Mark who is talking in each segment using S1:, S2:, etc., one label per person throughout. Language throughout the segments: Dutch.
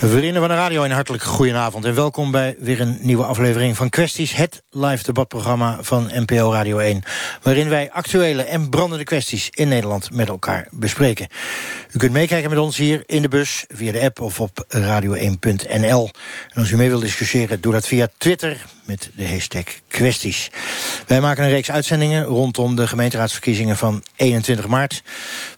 S1: Vrienden van de radio, een hartelijk goedenavond en welkom bij weer een nieuwe aflevering van Kwesties, het live debatprogramma van NPO Radio 1, waarin wij actuele en brandende kwesties in Nederland met elkaar bespreken. U kunt meekijken met ons hier in de bus, via de app of op radio1.nl. En als u mee wilt discussiëren, doe dat via Twitter met de hashtag kwesties. Wij maken een reeks uitzendingen rondom de gemeenteraadsverkiezingen van 21 maart.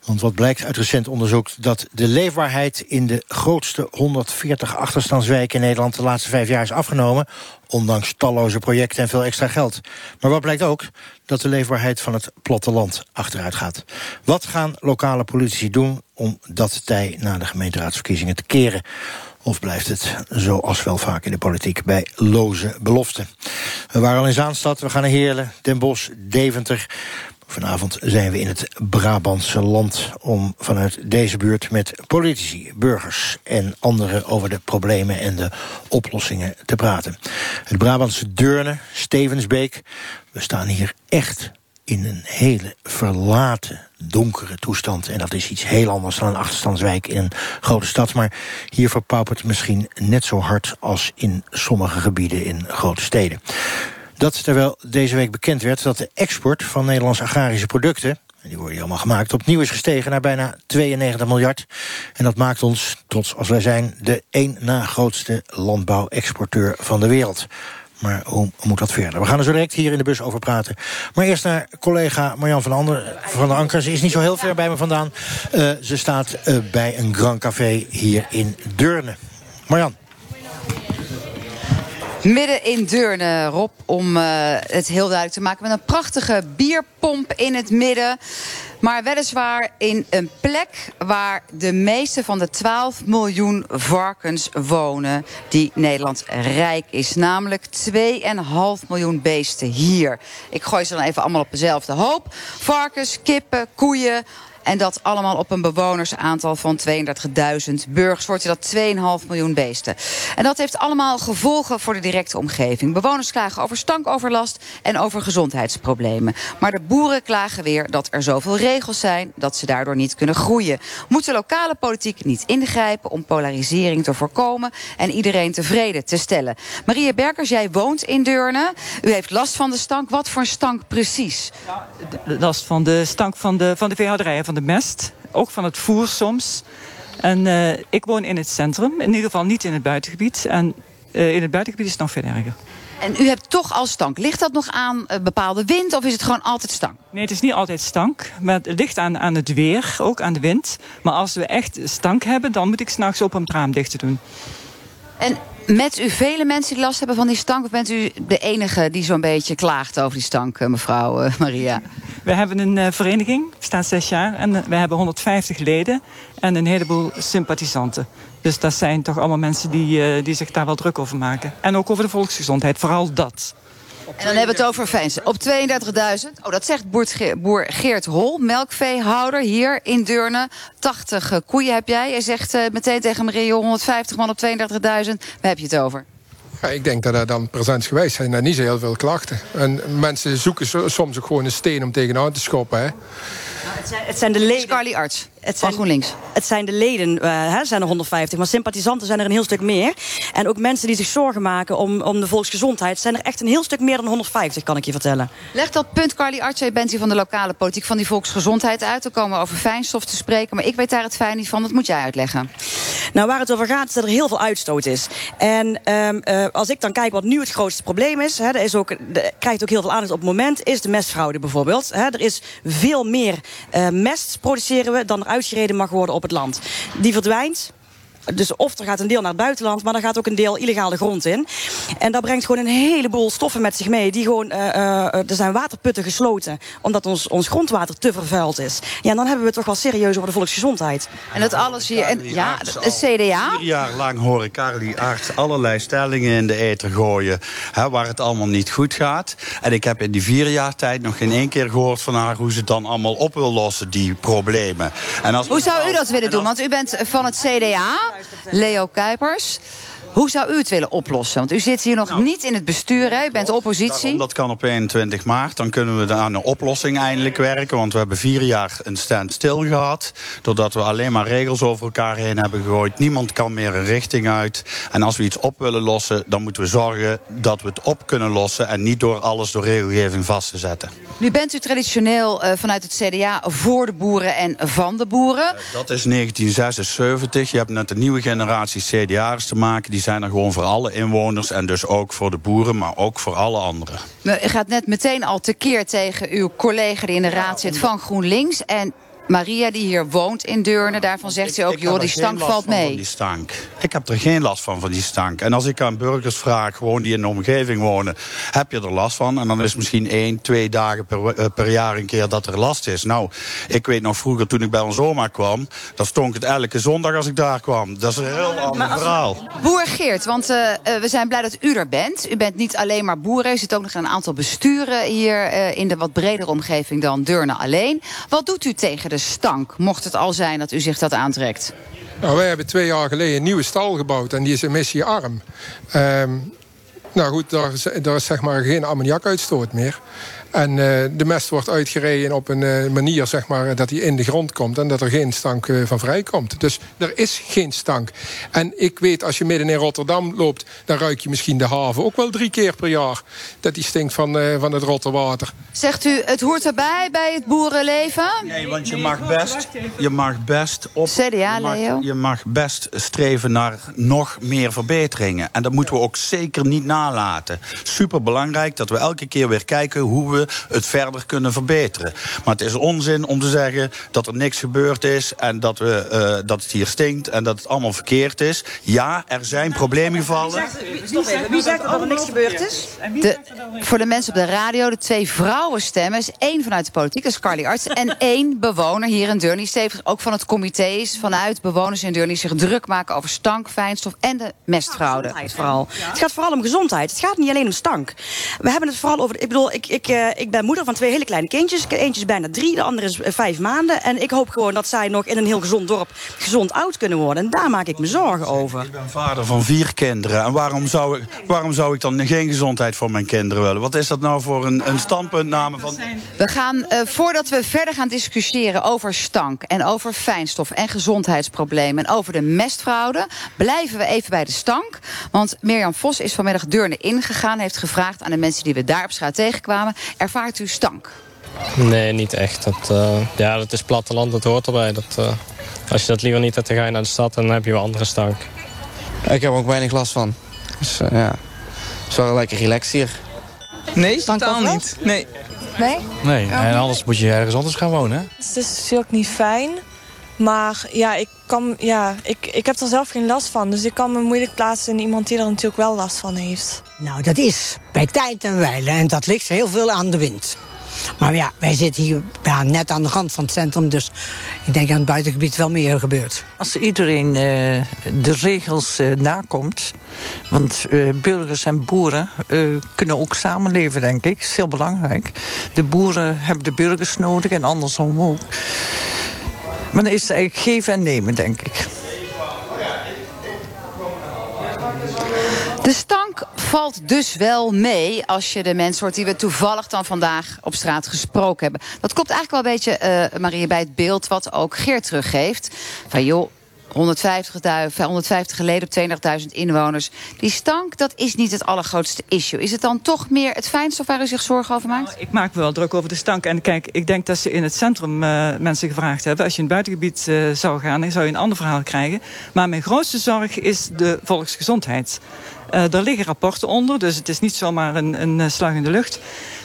S1: Want wat blijkt uit recent onderzoek dat de leefbaarheid in de grootste 140 achterstandswijken in Nederland de laatste vijf jaar is afgenomen, ondanks talloze projecten en veel extra geld. Maar wat blijkt ook? Dat de leefbaarheid van het platteland achteruit gaat. Wat gaan lokale politici doen om dat tij na de gemeenteraadsverkiezingen te keren? Of blijft het, zoals wel vaak in de politiek, bij loze beloften? We waren al in Zaanstad, we gaan naar Heerlen, Den Bosch, Deventer. Vanavond zijn we in het Brabantse land om vanuit deze buurt met politici, burgers en anderen over de problemen en de oplossingen te praten. Het Brabantse Deurne, Stevensbeek, we staan hier echt in een hele verlaten, donkere toestand. En dat is iets heel anders dan een achterstandswijk in een grote stad. Maar hier verpaupert het misschien net zo hard als in sommige gebieden in grote steden. Dat terwijl deze week bekend werd dat de export van Nederlandse agrarische producten die worden allemaal gemaakt, opnieuw is gestegen naar bijna 92 miljard. En dat maakt ons, trots als wij zijn, de één na grootste landbouwexporteur van de wereld. Maar hoe moet dat verder? We gaan er zo direct hier in de bus over praten. Maar eerst naar collega Marjan van, Ander, van Anker. Ze is niet zo heel ver bij me vandaan. Uh, ze staat uh, bij een Grand Café hier in Deurne. Marjan.
S2: Midden in Deurne, Rob, om uh, het heel duidelijk te maken... met een prachtige bierpomp in het midden. Maar weliswaar in een plek waar de meeste van de 12 miljoen varkens wonen... die Nederland rijk is. Namelijk 2,5 miljoen beesten hier. Ik gooi ze dan even allemaal op dezelfde hoop. Varkens, kippen, koeien, en dat allemaal op een bewonersaantal van 32.000 burgers. Wordt dat 2,5 miljoen beesten. En dat heeft allemaal gevolgen voor de directe omgeving. Bewoners klagen over stankoverlast en over gezondheidsproblemen. Maar de boeren klagen weer dat er zoveel regels zijn... dat ze daardoor niet kunnen groeien. Moet de lokale politiek niet ingrijpen om polarisering te voorkomen... en iedereen tevreden te stellen? Maria Berkers, jij woont in Deurne. U heeft last van de stank. Wat voor stank precies?
S3: Last van de stank van de, van de veehouderij van de mest. Ook van het voer soms. En uh, ik woon in het centrum. In ieder geval niet in het buitengebied. En uh, in het buitengebied is het nog veel erger.
S2: En u hebt toch al stank. Ligt dat nog aan uh, bepaalde wind of is het gewoon altijd stank?
S3: Nee, het is niet altijd stank. Maar het ligt aan, aan het weer, ook aan de wind. Maar als we echt stank hebben, dan moet ik s'nachts op een raam dicht doen.
S2: En met u vele mensen die last hebben van die stank? Of bent u de enige die zo'n beetje klaagt over die stank, mevrouw uh, Maria?
S3: We hebben een uh, vereniging, we staan zes jaar. En we hebben 150 leden en een heleboel sympathisanten. Dus dat zijn toch allemaal mensen die, die zich daar wel druk over maken. En ook over de volksgezondheid, vooral dat.
S2: En dan hebben we het over fans. Op 32.000. Oh, dat zegt boer Geert Hol, melkveehouder hier in Deurne. 80 koeien heb jij. Hij zegt uh, meteen tegen Marie 150 man op 32.000. Waar heb je het over?
S4: Ja, ik denk dat er dan present geweest zijn er niet zo heel veel klachten. En mensen zoeken soms ook gewoon een steen om tegenaan te schoppen. Hè.
S2: Nou, het, zijn, het zijn de leden. Carly Arts. Het
S5: zijn,
S2: van GroenLinks.
S5: Het zijn de leden, uh, hè, zijn er 150. Maar sympathisanten zijn er een heel stuk meer. En ook mensen die zich zorgen maken om, om de volksgezondheid... zijn er echt een heel stuk meer dan 150, kan ik je vertellen.
S2: Leg dat punt, Carly. Je bent hier van de lokale politiek van die volksgezondheid uit. Dan komen we over fijnstof te spreken. Maar ik weet daar het fijn niet van. Dat moet jij uitleggen.
S5: Nou, waar het over gaat is dat er heel veel uitstoot is. En um, uh, als ik dan kijk wat nu het grootste probleem is... Hè, er is ook, de, krijgt ook heel veel aandacht op het moment... is de mestfraude bijvoorbeeld. Hè. Er is veel meer uh, mest produceren we dan er uitgereden mag worden op het land. Die verdwijnt. Dus of er gaat een deel naar het buitenland, maar er gaat ook een deel illegale grond in. En dat brengt gewoon een heleboel stoffen met zich mee. Die gewoon, uh, uh, er zijn waterputten gesloten, omdat ons, ons grondwater te vervuild is. Ja, en dan hebben we het toch wel serieus over de volksgezondheid.
S2: En dat alles hier, en, ja, de CDA.
S6: Vier jaar lang hoor ik Carly Arts allerlei stellingen in de ether gooien, hè, waar het allemaal niet goed gaat. En ik heb in die vier jaar tijd nog geen één keer gehoord van haar hoe ze het dan allemaal op wil lossen, die problemen.
S2: En als hoe zou u dat willen doen? Want u bent van het CDA. Leo Kuipers. Hoe zou u het willen oplossen? Want u zit hier nog
S6: Nou.
S2: niet in het bestuur, hè? u bent oppositie.
S6: Daarom, dat kan op 21 maart. Dan kunnen we aan een oplossing eindelijk werken. Want we hebben vier jaar een standstill gehad. Doordat we alleen maar regels over elkaar heen hebben gegooid. Niemand kan meer een richting uit. En als we iets op willen lossen, dan moeten we zorgen dat we het op kunnen lossen. En niet door alles door regelgeving vast te zetten.
S2: Nu bent u traditioneel eh, vanuit het CDA voor de boeren en van de boeren.
S6: Dat is 1976. Je hebt net een nieuwe generatie CDA'ers te maken. Die zijn er gewoon voor alle inwoners. En dus ook voor de boeren, maar ook voor alle anderen.
S2: U gaat net meteen al tekeer tegen uw collega die in de raad zit van GroenLinks. En Maria, die hier woont in Deurne, daarvan zegt ze ook... Joh, die stank valt
S6: van, van
S2: mee.
S6: die stank. Ik heb er geen last van, van die stank. En als ik aan burgers vraag, gewoon die in de omgeving wonen... heb je er last van? En dan is misschien één, twee dagen per, eh, per jaar een keer dat er last is. Nou, ik weet nog vroeger toen ik bij ons oma kwam... dan stonk het elke zondag als ik daar kwam. Dat is een heel ander verhaal.
S2: Boer Geert, want eh, eh, we zijn blij dat u er bent. U bent niet alleen maar boeren, u zit ook nog in een aantal besturen... hier in de wat bredere omgeving dan Deurne alleen. Wat doet u tegen de stank, mocht het al zijn dat u zich dat aantrekt?
S4: Nou, wij hebben twee jaar geleden een nieuwe stal gebouwd en die is emissiearm. Ehm nou goed, daar daar is zeg maar geen ammoniakuitstoot meer. En eh, de mest wordt uitgereden op een eh, manier zeg maar, dat die in de grond komt en dat er geen stank eh, van vrijkomt. Dus er is geen stank. En ik weet, als je midden in Rotterdam loopt, dan ruik je misschien de haven ook wel drie keer per jaar. Dat die stinkt van, eh, van het Rotterwater.
S2: Zegt u, het hoort erbij bij het boerenleven?
S6: Nee, want je mag best, je mag best op,
S2: CDA,
S6: je mag,
S2: Leo?
S6: je mag best streven naar nog meer verbeteringen. En dat moeten we ook zeker niet nalaten. Super belangrijk dat we elke keer weer kijken hoe we het verder kunnen verbeteren. Maar het is onzin om te zeggen dat er niks gebeurd is en dat, we, eh, dat het hier stinkt en dat het allemaal verkeerd is. Ja, er zijn probleemgevallen.
S5: Wie zegt dat er niks gebeurd is?
S2: De, voor de mensen op de radio, de twee vrouwenstemmen... is één vanuit de politiek, dat is Carly Arts... en één bewoner hier in Deurne, die stevig ook van het comité is... vanuit bewoners in Deurne die zich druk maken over stank, fijnstof... en de mestfraude.
S5: Vooral. Het gaat vooral om gezondheid. Het gaat niet alleen om stank. We hebben het vooral over. Ik bedoel, ik, ik, eh, ik ben moeder van twee hele kleine kindjes. Eentje is bijna drie, de andere is eh, vijf maanden. En ik hoop gewoon dat zij nog in een heel gezond dorp gezond oud kunnen worden. En daar maak ik me zorgen over.
S6: Ik ben vader van vier kinderen. En waarom zou ik, waarom zou ik dan geen gezondheid voor mijn kinderen willen? Wat is dat nou voor een, een standpuntname van.
S2: We gaan, eh, voordat we verder gaan discussiëren over stank... en over fijnstof en gezondheidsproblemen... en over de mestfraude, blijven we even bij de stank. Want Mirjam Vos is vanmiddag Deurne ingegaan... heeft gevraagd aan de mensen die we daar op straat tegenkwamen... ervaart u stank?
S7: Nee, niet echt. Dat, eh, ja, dat is platteland, dat hoort erbij. Dat, eh, als je dat liever niet hebt, dan ga je naar de stad en dan heb je wel andere stank.
S8: Ik heb er ook weinig last van. Dus eh, ja, het is wel lekker relaxed hier.
S9: Nee, totaal niet. Nee.
S10: Nee?
S11: Nee, en anders moet je ergens anders gaan wonen. hè?
S10: Het is natuurlijk niet fijn. Maar ja, ik, kan, ja ik, ik heb er zelf geen last van. Dus ik kan me moeilijk plaatsen in iemand die er natuurlijk wel last van heeft.
S12: Nou, dat is bij tijd en wijle. En dat ligt heel veel aan de wind. Maar ja, wij zitten hier ja, net aan de rand van het centrum. Dus ik denk aan het buitengebied wel meer gebeurt.
S13: Als iedereen eh, de regels eh, nakomt. Want eh, burgers en boeren eh, kunnen ook samenleven, denk ik. Dat is heel belangrijk. De boeren hebben de burgers nodig en andersom ook. Maar dan is het eigenlijk geven en nemen, denk ik.
S2: De stank valt dus wel mee als je de mensen hoort die we toevallig dan vandaag op straat gesproken hebben. Dat komt eigenlijk wel een beetje, eh Marie, bij het beeld wat ook Geert teruggeeft. Van joh. 150, 150 geleden op 200.000 inwoners. Die stank, dat is niet het allergrootste issue. Is het dan toch meer het fijnstof waar u zich zorgen over maakt?
S3: Ik maak me wel druk over de stank. En kijk, ik denk dat ze in het centrum eh, mensen gevraagd hebben. Als je in het buitengebied eh, zou gaan, dan zou je een ander verhaal krijgen. Maar mijn grootste zorg is de volksgezondheid. Eh er liggen rapporten onder, dus het is niet zomaar een, een eh, slag in de lucht.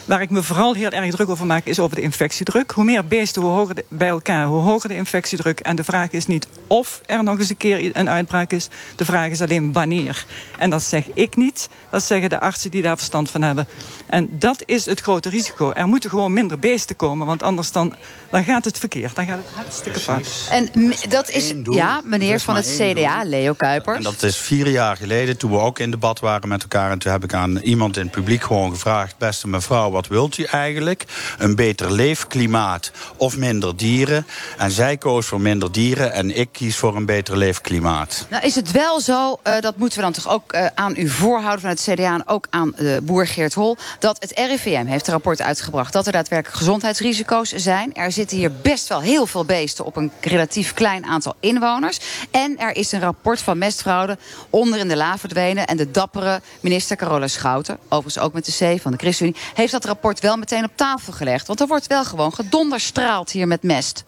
S3: Waar ik me vooral heel erg druk over maak, is over de infectiedruk. Hoe meer beesten hoe hoger de- bij elkaar, hoe hoger de infectiedruk. En de vraag is niet of er nog eens een keer een uitbraak is. De vraag is alleen wanneer. En dat zeg ik niet, dat zeggen de artsen die daar verstand van hebben. En dat is het grote risico. Er moeten gewoon minder beesten komen, want anders dan, dan gaat het verkeerd. Dan gaat het hartstikke fout.
S2: En dat is, ja,
S6: Er
S2: meneer van het CDA, Leo Kuipers.
S6: En dat is vier jaar geleden, toen we ook in debat waren met elkaar. En toen heb ik aan iemand in het publiek gewoon gevraagd... beste mevrouw, wat wilt u eigenlijk? Een beter leefklimaat of minder dieren? En zij koos voor minder dieren en ik kies voor een beter leefklimaat.
S2: Nou is het wel zo, uh, dat moeten we dan toch ook uh, aan u voorhouden van het CDA en ook aan de boer Geert Hol, dat het RIVM heeft een rapport uitgebracht dat er daadwerkelijk gezondheidsrisico's zijn. Er zitten hier best wel heel veel beesten op een relatief klein aantal inwoners. En er is een rapport van mestfraude onder in de la verdwenen. En de dappere minister Carola Schouten, overigens ook met de C van de ChristenUnie, heeft dat rapport wel meteen op tafel gelegd. Want er wordt wel gewoon gedonderstraald hier met mest.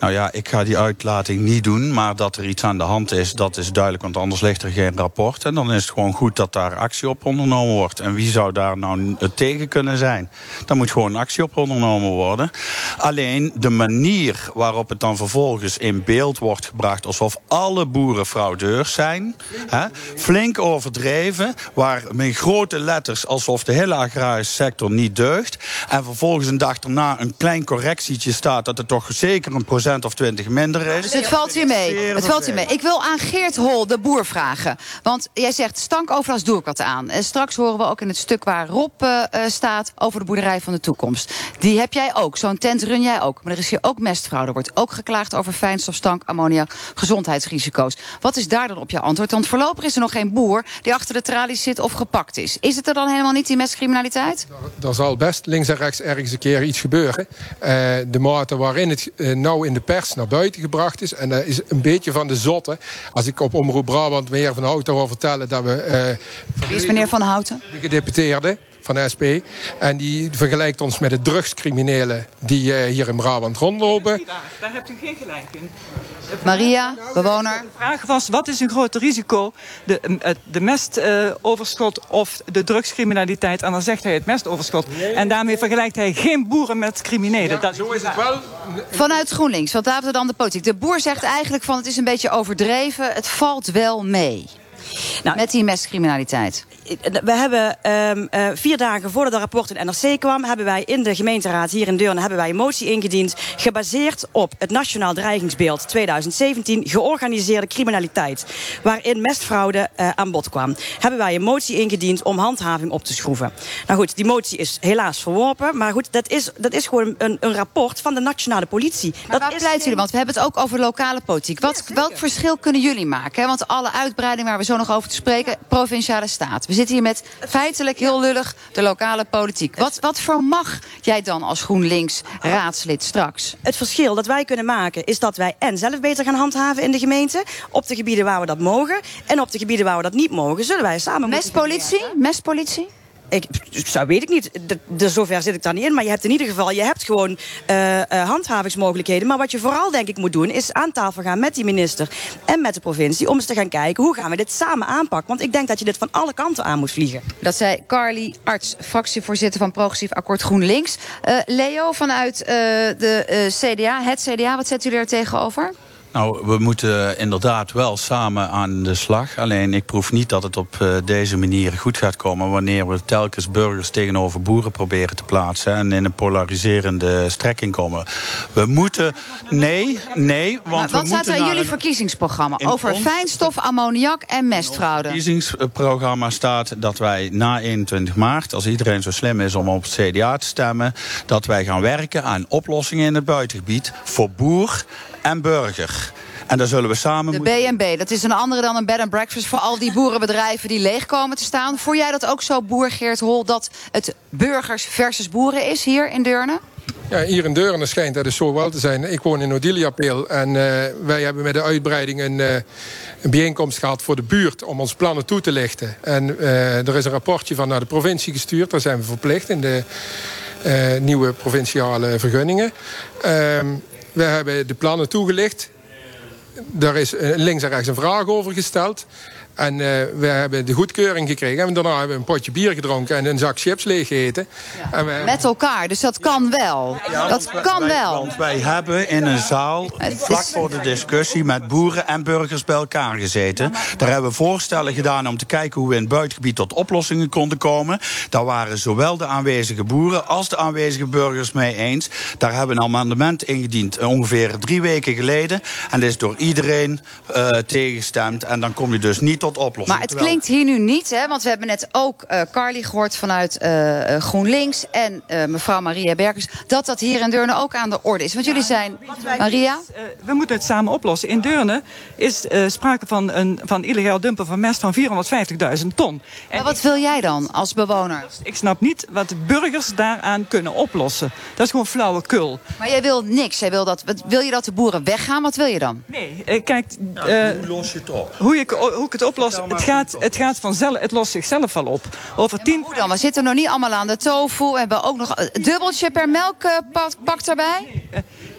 S6: Nou ja, ik ga die uitlating niet doen. Maar dat er iets aan de hand is, dat is duidelijk. Want anders ligt er geen rapport. En dan is het gewoon goed dat daar actie op ondernomen wordt. En wie zou daar nou tegen kunnen zijn? Daar moet gewoon actie op ondernomen worden. Alleen de manier waarop het dan vervolgens in beeld wordt gebracht... alsof alle boeren fraudeurs zijn. Hè, flink overdreven. Waar met grote letters alsof de hele agrarische sector niet deugt. En vervolgens een dag daarna een klein correctietje staat... dat het toch zeker een procent of 20 minder is.
S2: Dus het valt hier mee. Het valt hier mee. Ik wil aan Geert Hol, de boer, vragen. Want jij zegt stank overlast doe ik wat aan. En straks horen we ook in het stuk waar Rob uh, staat over de boerderij van de toekomst. Die heb jij ook. Zo'n tent run jij ook. Maar er is hier ook mestfraude. Er wordt ook geklaagd over fijnstof, stank, ammoniak, gezondheidsrisico's. Wat is daar dan op je antwoord? Want voorlopig is er nog geen boer die achter de tralies zit of gepakt is. Is het er dan helemaal niet, die mestcriminaliteit?
S4: Er zal best links en rechts ergens een keer iets gebeuren. Uh, de mate waarin het uh, nou in de pers naar buiten gebracht is. En dat is een beetje van de zotte. Als ik op Omroep Brabant meneer Van Houten wil vertellen dat we...
S2: Uh, Wie is meneer Van Houten?
S4: De gedeputeerde van de SP. En die vergelijkt ons met de drugscriminelen die uh, hier in Brabant rondlopen.
S3: Daar hebt u geen gelijk in.
S2: Maria, bewoner.
S3: De vraag was, wat is een groter risico? De, de mestoverschot uh, of de drugscriminaliteit? En dan zegt hij het mestoverschot. En daarmee vergelijkt hij geen boeren met criminelen.
S4: Ja, dat zo is het wel.
S2: Vanuit GroenLinks, want daar dan de politiek. De boer zegt eigenlijk van het is een beetje overdreven. Het valt wel mee. Nou, met die mestcriminaliteit?
S5: We hebben um, uh, vier dagen voordat het rapport in NRC kwam... hebben wij in de gemeenteraad hier in Deurne hebben wij een motie ingediend... gebaseerd op het Nationaal Dreigingsbeeld 2017... georganiseerde criminaliteit, waarin mestfraude uh, aan bod kwam. Hebben wij een motie ingediend om handhaving op te schroeven. Nou goed, die motie is helaas verworpen. Maar goed, dat is, dat is gewoon een, een rapport van de nationale politie.
S2: Maar
S5: dat
S2: waar pleiten jullie? Want we hebben het ook over lokale politiek. Wat, ja, welk verschil kunnen jullie maken? Want alle uitbreiding waar we zo nog over te spreken... provinciale staat. We zitten hier met feitelijk heel lullig de lokale politiek. Wat, wat vermag jij dan als GroenLinks raadslid straks?
S5: Het verschil dat wij kunnen maken is dat wij en zelf beter gaan handhaven in de gemeente... op de gebieden waar we dat mogen en op de gebieden waar we dat niet mogen... zullen wij samen...
S2: Mestpolitie? Mestpolitie?
S5: Ik, zou weet ik niet. Zover zit ik daar niet in. Maar je hebt in ieder geval je hebt gewoon uh, uh, handhavingsmogelijkheden. Maar wat je vooral denk ik moet doen... is aan tafel gaan met die minister en met de provincie... om eens te gaan kijken hoe gaan we dit samen aanpakken. Want ik denk dat je dit van alle kanten aan moet vliegen.
S2: Dat zei Carly Arts, fractievoorzitter van Progressief Akkoord GroenLinks. Uh, Leo vanuit de CDA, het CDA, wat zet u er tegenover?
S6: Nou, we moeten inderdaad wel samen aan de slag. Alleen ik proef niet dat het op uh, deze manier goed gaat komen... wanneer we telkens burgers tegenover boeren proberen te plaatsen... en in een polariserende strekking komen. We moeten... Nee, nee, want
S2: maar wat
S6: we
S2: staat er in jullie verkiezingsprogramma? Over fijnstof, ammoniak en mestfraude.
S6: In het verkiezingsprogramma staat dat wij na 21 maart... als iedereen zo slim is om op het CDA te stemmen... dat wij gaan werken aan oplossingen in het buitengebied... voor boer en burger. En daar zullen we samen...
S2: De B&B, dat is een andere dan een bed and breakfast... voor al die boerenbedrijven die leeg komen te staan. Voel jij dat ook zo, boer Geert Hol... dat het burgers versus boeren is hier in Deurne?
S4: Ja, hier in Deurne schijnt dat dus zo wel te zijn. Ik woon in Odiliapeel en uh, wij hebben met de uitbreiding een, uh, een bijeenkomst gehad voor de buurt om ons plannen toe te lichten. En uh, er is een rapportje van naar de provincie gestuurd. Daar zijn we verplicht in de nieuwe provinciale vergunningen. Ehm, we hebben de plannen toegelicht. Daar is links en rechts een vraag over gesteld. En uh, we hebben de goedkeuring gekregen. En daarna hebben we een potje bier gedronken en een zak chips leeg gegeten.
S2: Ja. En we... Met elkaar, dus dat kan wel. Ja, dat kan
S6: wij,
S2: wel.
S6: Want wij hebben in een zaal, vlak voor de discussie... met boeren en burgers bij elkaar gezeten. Daar hebben we voorstellen gedaan om te kijken... hoe we in het buitengebied tot oplossingen konden komen. Daar waren zowel de aanwezige boeren als de aanwezige burgers mee eens. Daar hebben we een amendement ingediend ongeveer drie weken geleden. En dat is door iedereen uh, tegengestemd. En dan kom je dus niet tot oplossing.
S2: Maar het
S6: Terwijl-
S2: klinkt hier nu niet, hè? want we hebben net ook eh, Carly gehoord vanuit eh, eh, GroenLinks en eh, mevrouw Maria Berkers, dat dat hier in Deurne ook aan de orde is. Want jullie zijn, Maria?
S3: Eh, we moeten het samen oplossen. In Deurne is eh, sprake van een van illegaal dumpen van mest van 450.000 ton.
S2: Maar wat wil jij dan als bewoner?
S3: Ik snap niet wat de burgers daaraan kunnen oplossen. Dat is gewoon flauwekul.
S2: Maar jij wil niks. Jij wil, dat, wat- wil je dat de boeren weggaan? Wat wil je dan?
S3: Nee, eh, kijk,
S6: Nou,
S3: eh,
S6: hoe los je het op?
S3: hoe, ik, hoe ik het het gaat, het gaat vanzelf, het lost zichzelf wel op. Over tien...
S2: Hoe dan? We zitten nog niet allemaal aan de tofu. We hebben ook nog een dubbeltje per melkpak erbij.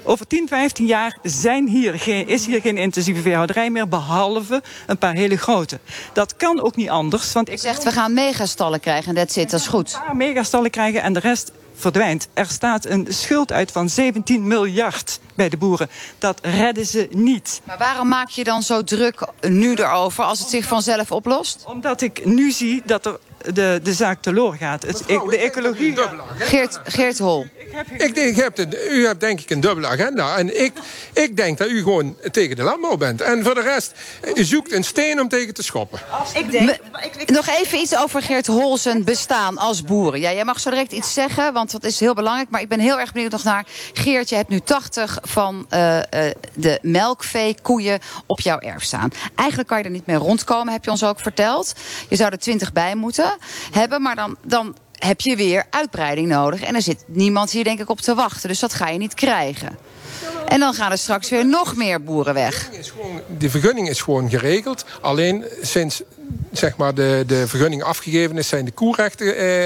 S3: Over 10, 15 jaar zijn hier geen, is hier geen intensieve veehouderij meer, behalve een paar hele grote. Dat kan ook niet anders, want ik
S2: Zegt, we gaan megastallen krijgen en dat zit, dat is goed.
S3: paar megastallen krijgen en de rest verdwijnt. Er staat een schuld uit van 17 miljard bij de boeren. Dat redden ze niet.
S2: Maar waarom maak je dan zo druk nu erover als het zich vanzelf oplost?
S3: Omdat ik nu zie dat er de, de zaak teloor gaat. Het, de ecologie...
S2: Geert, Geert Hol.
S4: Ik je hebt een- u hebt denk ik een dubbele agenda. En ik, ik denk dat u gewoon tegen de landbouw bent. En voor de rest, u zoekt een steen om tegen te schoppen.
S2: Ik denk, nog even iets over Geert Hol zijn bestaan als boeren. Ja, jij mag zo direct iets zeggen, want dat is heel belangrijk. Maar ik ben heel erg benieuwd nog naar... Geert, je hebt nu 80 van eh, eh, de melkveekoeien op jouw erf staan. Eigenlijk kan je er niet mee rondkomen, heb je ons ook verteld. Je zou er 20 bij moeten hebben, maar dan... dan heb je weer uitbreiding nodig. En er zit niemand hier denk ik op te wachten. Dus dat ga je niet krijgen. En dan gaan er straks weer nog meer boeren weg.
S4: De vergunning is gewoon geregeld. Alleen sinds zeg maar, de, de vergunning afgegeven is, zijn de koerechten eh,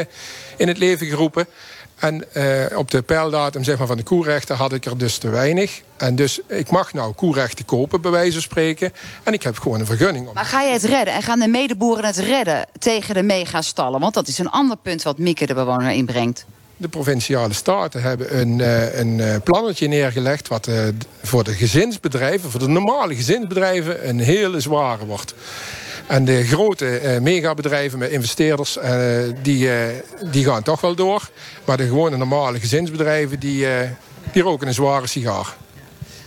S4: in het leven geroepen. En eh, op de peildatum zeg maar, van de koerechten had ik er dus te weinig. En dus ik mag nou koerechten kopen, bij wijze van spreken. En ik heb gewoon een vergunning. Om.
S2: Maar ga je het redden? En gaan de medeboeren het redden tegen de megastallen? Want dat is een ander punt wat Mieke de bewoner inbrengt.
S4: De provinciale staten hebben een, eh, een eh, plannetje neergelegd... wat voor de gezinsbedrijven, voor de normale gezinsbedrijven... een hele zware wordt. En de grote eh, megabedrijven met investeerders, eh, die, eh, die gaan toch wel door. Maar de gewone normale gezinsbedrijven, die, die roken een zware sigaar.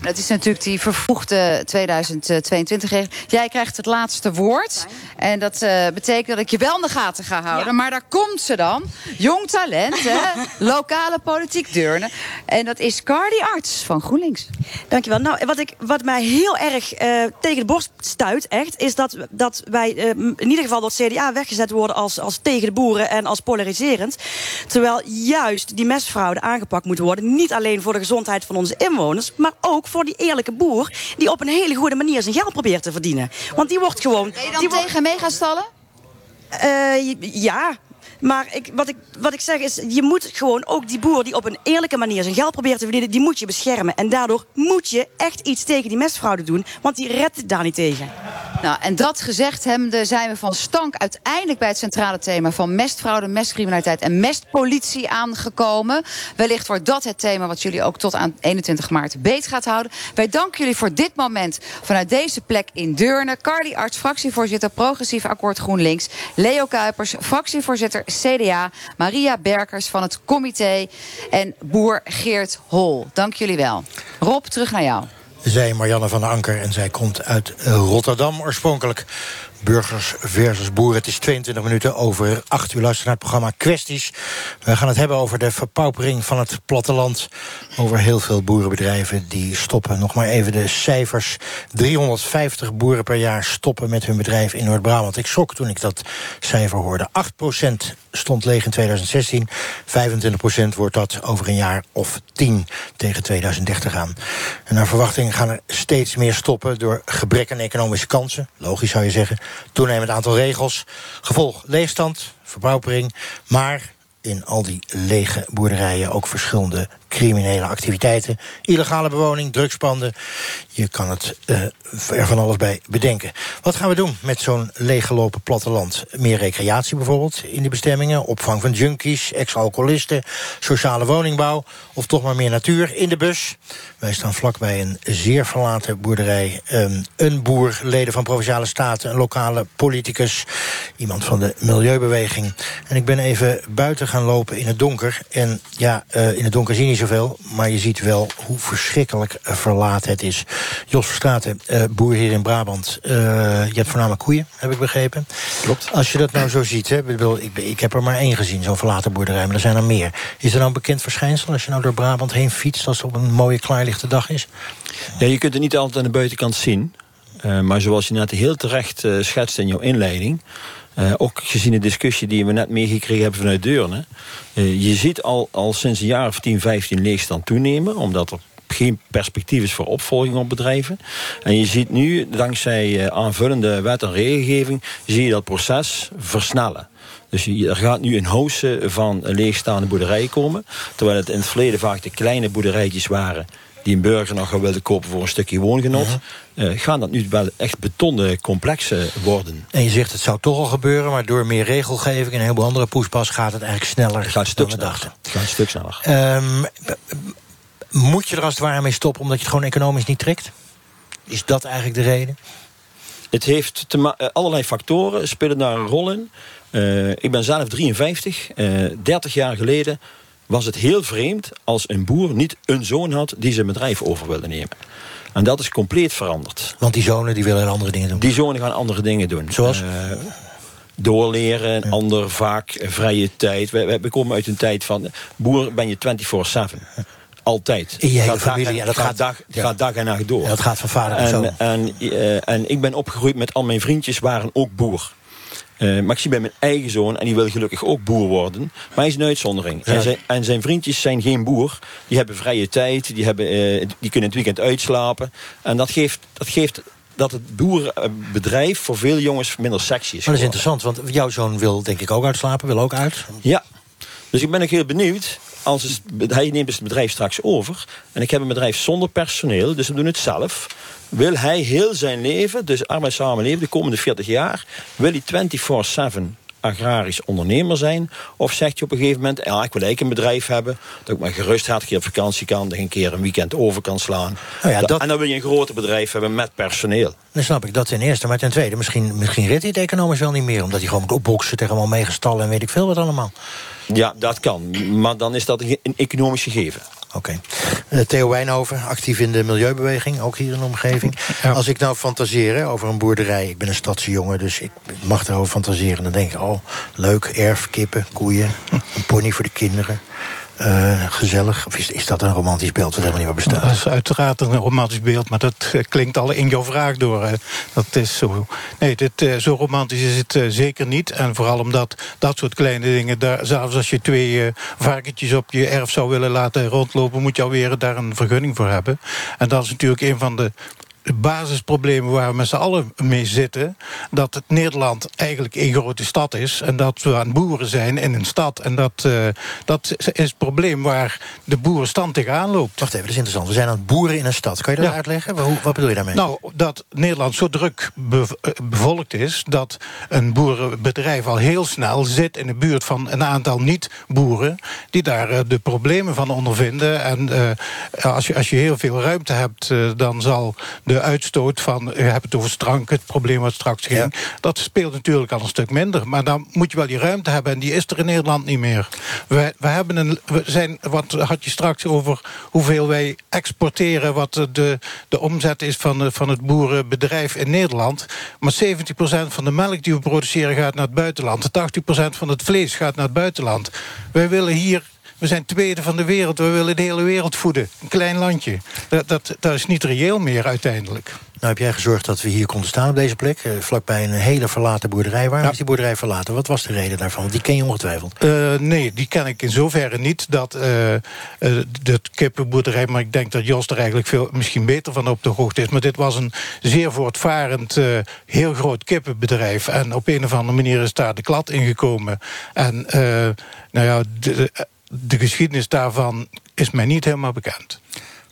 S2: Dat is natuurlijk die vervroegde 2022-regeling. Jij krijgt het laatste woord. En dat eh, betekent dat ik je wel in de gaten ga houden. Maar daar komt ze dan. Jong talent, hè? lokale politiek Deurne. En dat is Cardi Arts van GroenLinks.
S5: Dankjewel. Nou, wat, ik, wat mij heel erg eh, tegen de borst stuit, echt, is dat, dat wij eh, in ieder geval door het CDA weggezet worden als, als tegen de boeren en als polariserend. Terwijl juist die mestfraude aangepakt moet worden. Niet alleen voor de gezondheid van onze inwoners, maar ook voor die eerlijke boer die op een hele goede manier zijn geld probeert te verdienen. Want die wordt gewoon.
S2: Ben je dan
S5: die wordt-
S2: tegen megastallen?
S5: Eh, ja. Maar ik, wat, ik, wat ik zeg is, je moet gewoon ook die boer die op een eerlijke manier zijn geld probeert te verdienen, die moet je beschermen. En daardoor moet je echt iets tegen die mestfraude doen, want die redt het daar niet tegen.
S2: Nou, en dat gezegd hebbende zijn we van stank uiteindelijk bij het centrale thema van mestfraude, mestcriminaliteit en mestpolitie aangekomen. Wellicht wordt dat het thema wat jullie ook tot aan 21 maart beet gaat houden. Wij danken jullie voor dit moment vanuit deze plek in Deurne. Carly Arts, fractievoorzitter Progressief Akkoord GroenLinks. Leo Kuipers, fractievoorzitter CDA. Maria Berkers van het comité. En boer Geert Hol. Dank jullie wel. Rob, terug naar jou.
S1: Zij Marianne van Anker en zij komt uit Rotterdam oorspronkelijk. Burgers versus boeren. Het is 22 minuten over 8 uur. Luister naar het programma Kwesties. We gaan het hebben over de verpaupering van het platteland. Over heel veel boerenbedrijven die stoppen. Nog maar even de cijfers. 350 boeren per jaar stoppen met hun bedrijf in Noord-Brabant. Ik schrok toen ik dat cijfer hoorde. 8% stond leeg in 2016. 25% wordt dat over een jaar of 10 tegen 2030 aan. En naar verwachting gaan er steeds meer stoppen door gebrek aan economische kansen. Logisch zou je zeggen. Toenemend aantal regels. Gevolg leegstand, verpaupering. Maar in al die lege boerderijen ook verschillende criminele activiteiten. Illegale bewoning, drugspanden. Je kan het eh, er van alles bij bedenken. Wat gaan we doen met zo'n leeggelopen platteland? Meer recreatie bijvoorbeeld in de bestemmingen. Opvang van junkies, ex-alcoholisten. Sociale woningbouw. Of toch maar meer natuur in de bus. Wij staan vlakbij een zeer verlaten boerderij. Ehm, een boer, leden van Provinciale Staten, een lokale politicus. Iemand van de Milieubeweging. En ik ben even buiten gaan lopen in het donker. En ja, eh, in het donker zien niet zoveel, maar je ziet wel hoe verschrikkelijk eh, verlaten het is. Jos Verstraten, uh, boer hier in Brabant. Uh, je hebt voornamelijk koeien, heb ik begrepen.
S14: Klopt.
S1: Als je dat nou zo ziet, hè, ik, ik heb er maar één gezien, zo'n verlaten boerderij, maar er zijn er meer. Is er nou een bekend verschijnsel als je nou door Brabant heen fietst... als het op een mooie klaarlichte dag is?
S14: Ja, je kunt het niet altijd aan de buitenkant zien. Uh, maar zoals je net heel terecht schetst in jouw inleiding... Uh, ook gezien de discussie die we net meegekregen hebben vanuit Deurne... je ziet al, al sinds een jaar of 10, 15 leegstand toenemen... omdat er geen perspectief is voor opvolging op bedrijven. En je ziet nu, dankzij aanvullende wet en regelgeving... zie je dat proces versnellen. Dus er gaat nu een hoose van leegstaande boerderijen komen. Terwijl het in het verleden vaak de kleine boerderijtjes waren die een burger nog wilde kopen voor een stukje woongenot... Uh, gaan dat nu wel echt betonnen complexen worden.
S1: En je zegt het zou toch al gebeuren... maar door meer regelgeving en een heleboel andere poespas... gaat het eigenlijk sneller
S14: het gaat een stuk sneller. Het gaat een stuk sneller.
S1: Um, moet je er als het ware mee stoppen... omdat je het gewoon economisch niet trekt? Is dat eigenlijk de reden?
S14: Het heeft te uh, allerlei factoren spelen daar een rol in. Uh, ik ben zelf 53. 30 jaar geleden was het heel vreemd als een boer niet een zoon had... die zijn bedrijf over wilde nemen. En dat is compleet veranderd.
S1: Want die zonen die willen andere dingen doen?
S14: Die zonen gaan andere dingen doen.
S1: Zoals? Uh,
S14: doorleren, ja. ander vaak vrije tijd. We, we komen uit een tijd van... boer ben je 24-7. Altijd.
S1: In je hele familie.
S14: dat gaat, dag, ja. gaat dag en nacht door.
S1: Dat gaat van vader en,
S14: en
S1: zoon.
S14: En, uh, en ik ben opgegroeid met al mijn vriendjes waren ook boer. Uh, maar ik zie bij mijn eigen zoon, en die wil gelukkig ook boer worden. Maar hij is een uitzondering. Ja. En, zijn, en, zijn, vriendjes zijn geen boer. Die hebben vrije tijd, die, hebben, uh, die kunnen het weekend uitslapen. En dat geeft, dat geeft dat het boerenbedrijf voor veel jongens minder sexy is.
S1: Maar dat is interessant, want jouw zoon wil denk ik ook uitslapen, wil ook uit.
S14: Ja, dus ik ben ook heel benieuwd. Als hij neemt het bedrijf straks over. En ik heb een bedrijf zonder personeel, dus we doen het zelf wil hij heel zijn leven, dus arbeidssamenleving, de komende 40 jaar, wil hij 24-7 agrarisch ondernemer zijn? Of zegt je op een gegeven moment, ja, ik wil eigenlijk een bedrijf hebben... dat ik maar gerust had, een keer op vakantie kan... dat ik een keer een weekend over kan slaan.
S1: Nou ja, dat...
S14: En dan wil je een groter bedrijf hebben met personeel.
S1: Dan snap ik dat ten eerste. Maar ten tweede, misschien, misschien redt hij het economisch wel niet meer... omdat hij gewoon moet opboksen tegen allemaal meegestallen... en weet ik veel wat allemaal.
S14: Ja, dat kan. Maar dan is dat een economisch gegeven.
S1: Oké. Okay. Uh, Theo Wijnhoven, actief in de milieubeweging, ook hier in de omgeving. Ja. Als ik nou fantaseer over een boerderij... ik ben een stadse jongen, dus ik mag erover fantaseren... dan denk ik, oh, leuk, erf, kippen, koeien, een pony voor de kinderen... Uh, gezellig? Of is, is, dat een romantisch beeld wat helemaal niet meer bestaat?
S15: Dat is uiteraard een romantisch beeld, maar dat klinkt al in jouw vraag door. Dat is zo. Nee, dit, uh, zo romantisch is het zeker niet. En vooral omdat dat soort kleine dingen... Daar, zelfs als je twee varkentjes op je erf zou willen laten rondlopen... moet je alweer daar een vergunning voor hebben. En dat is natuurlijk een van de basisproblemen waar we met z'n allen mee zitten... dat het Nederland eigenlijk een grote stad is... en dat we aan boeren zijn in een stad. En dat, uh, dat is het probleem waar de boerenstand tegenaan loopt.
S1: Wacht even, dat is interessant. We zijn aan het boeren in een stad. Kan je dat ja. uitleggen? Hoe, wat bedoel je daarmee?
S15: Nou, dat Nederland zo druk bevolkt is... dat een boerenbedrijf al heel snel zit in de buurt van een aantal niet-boeren... die daar uh, de problemen van ondervinden. En uh, als, je, als je heel veel ruimte hebt, dan zal de uitstoot van, u hebt het over strank, het probleem wat straks ging, ja. dat speelt natuurlijk al een stuk minder. Maar dan moet je wel die ruimte hebben en die is er in Nederland niet meer. We, we hebben een, we zijn, wat had je straks over hoeveel wij exporteren, wat de, de omzet is van, van het boerenbedrijf in Nederland. Maar 70% van de melk die we produceren gaat naar het buitenland. 80% van het vlees gaat naar het buitenland. Wij willen hier we zijn tweede van de wereld. We willen de hele wereld voeden. Een klein landje. Dat, dat, dat is niet reëel meer uiteindelijk.
S1: Nou heb jij gezorgd dat we hier konden staan op deze plek. Uh, vlakbij een hele verlaten boerderij. Waarom ja. is die boerderij verlaten? Wat was de reden daarvan? Want die ken je ongetwijfeld.
S15: Uh, nee, die ken ik in zoverre niet. Dat uh, de kippenboerderij, maar ik denk dat Jos er eigenlijk veel, misschien beter van op de hoogte is. Maar dit was een zeer voortvarend, heel groot kippenbedrijf. En op een of andere manier is daar de klad ingekomen. En nou ja, de, de geschiedenis daarvan is mij niet helemaal bekend.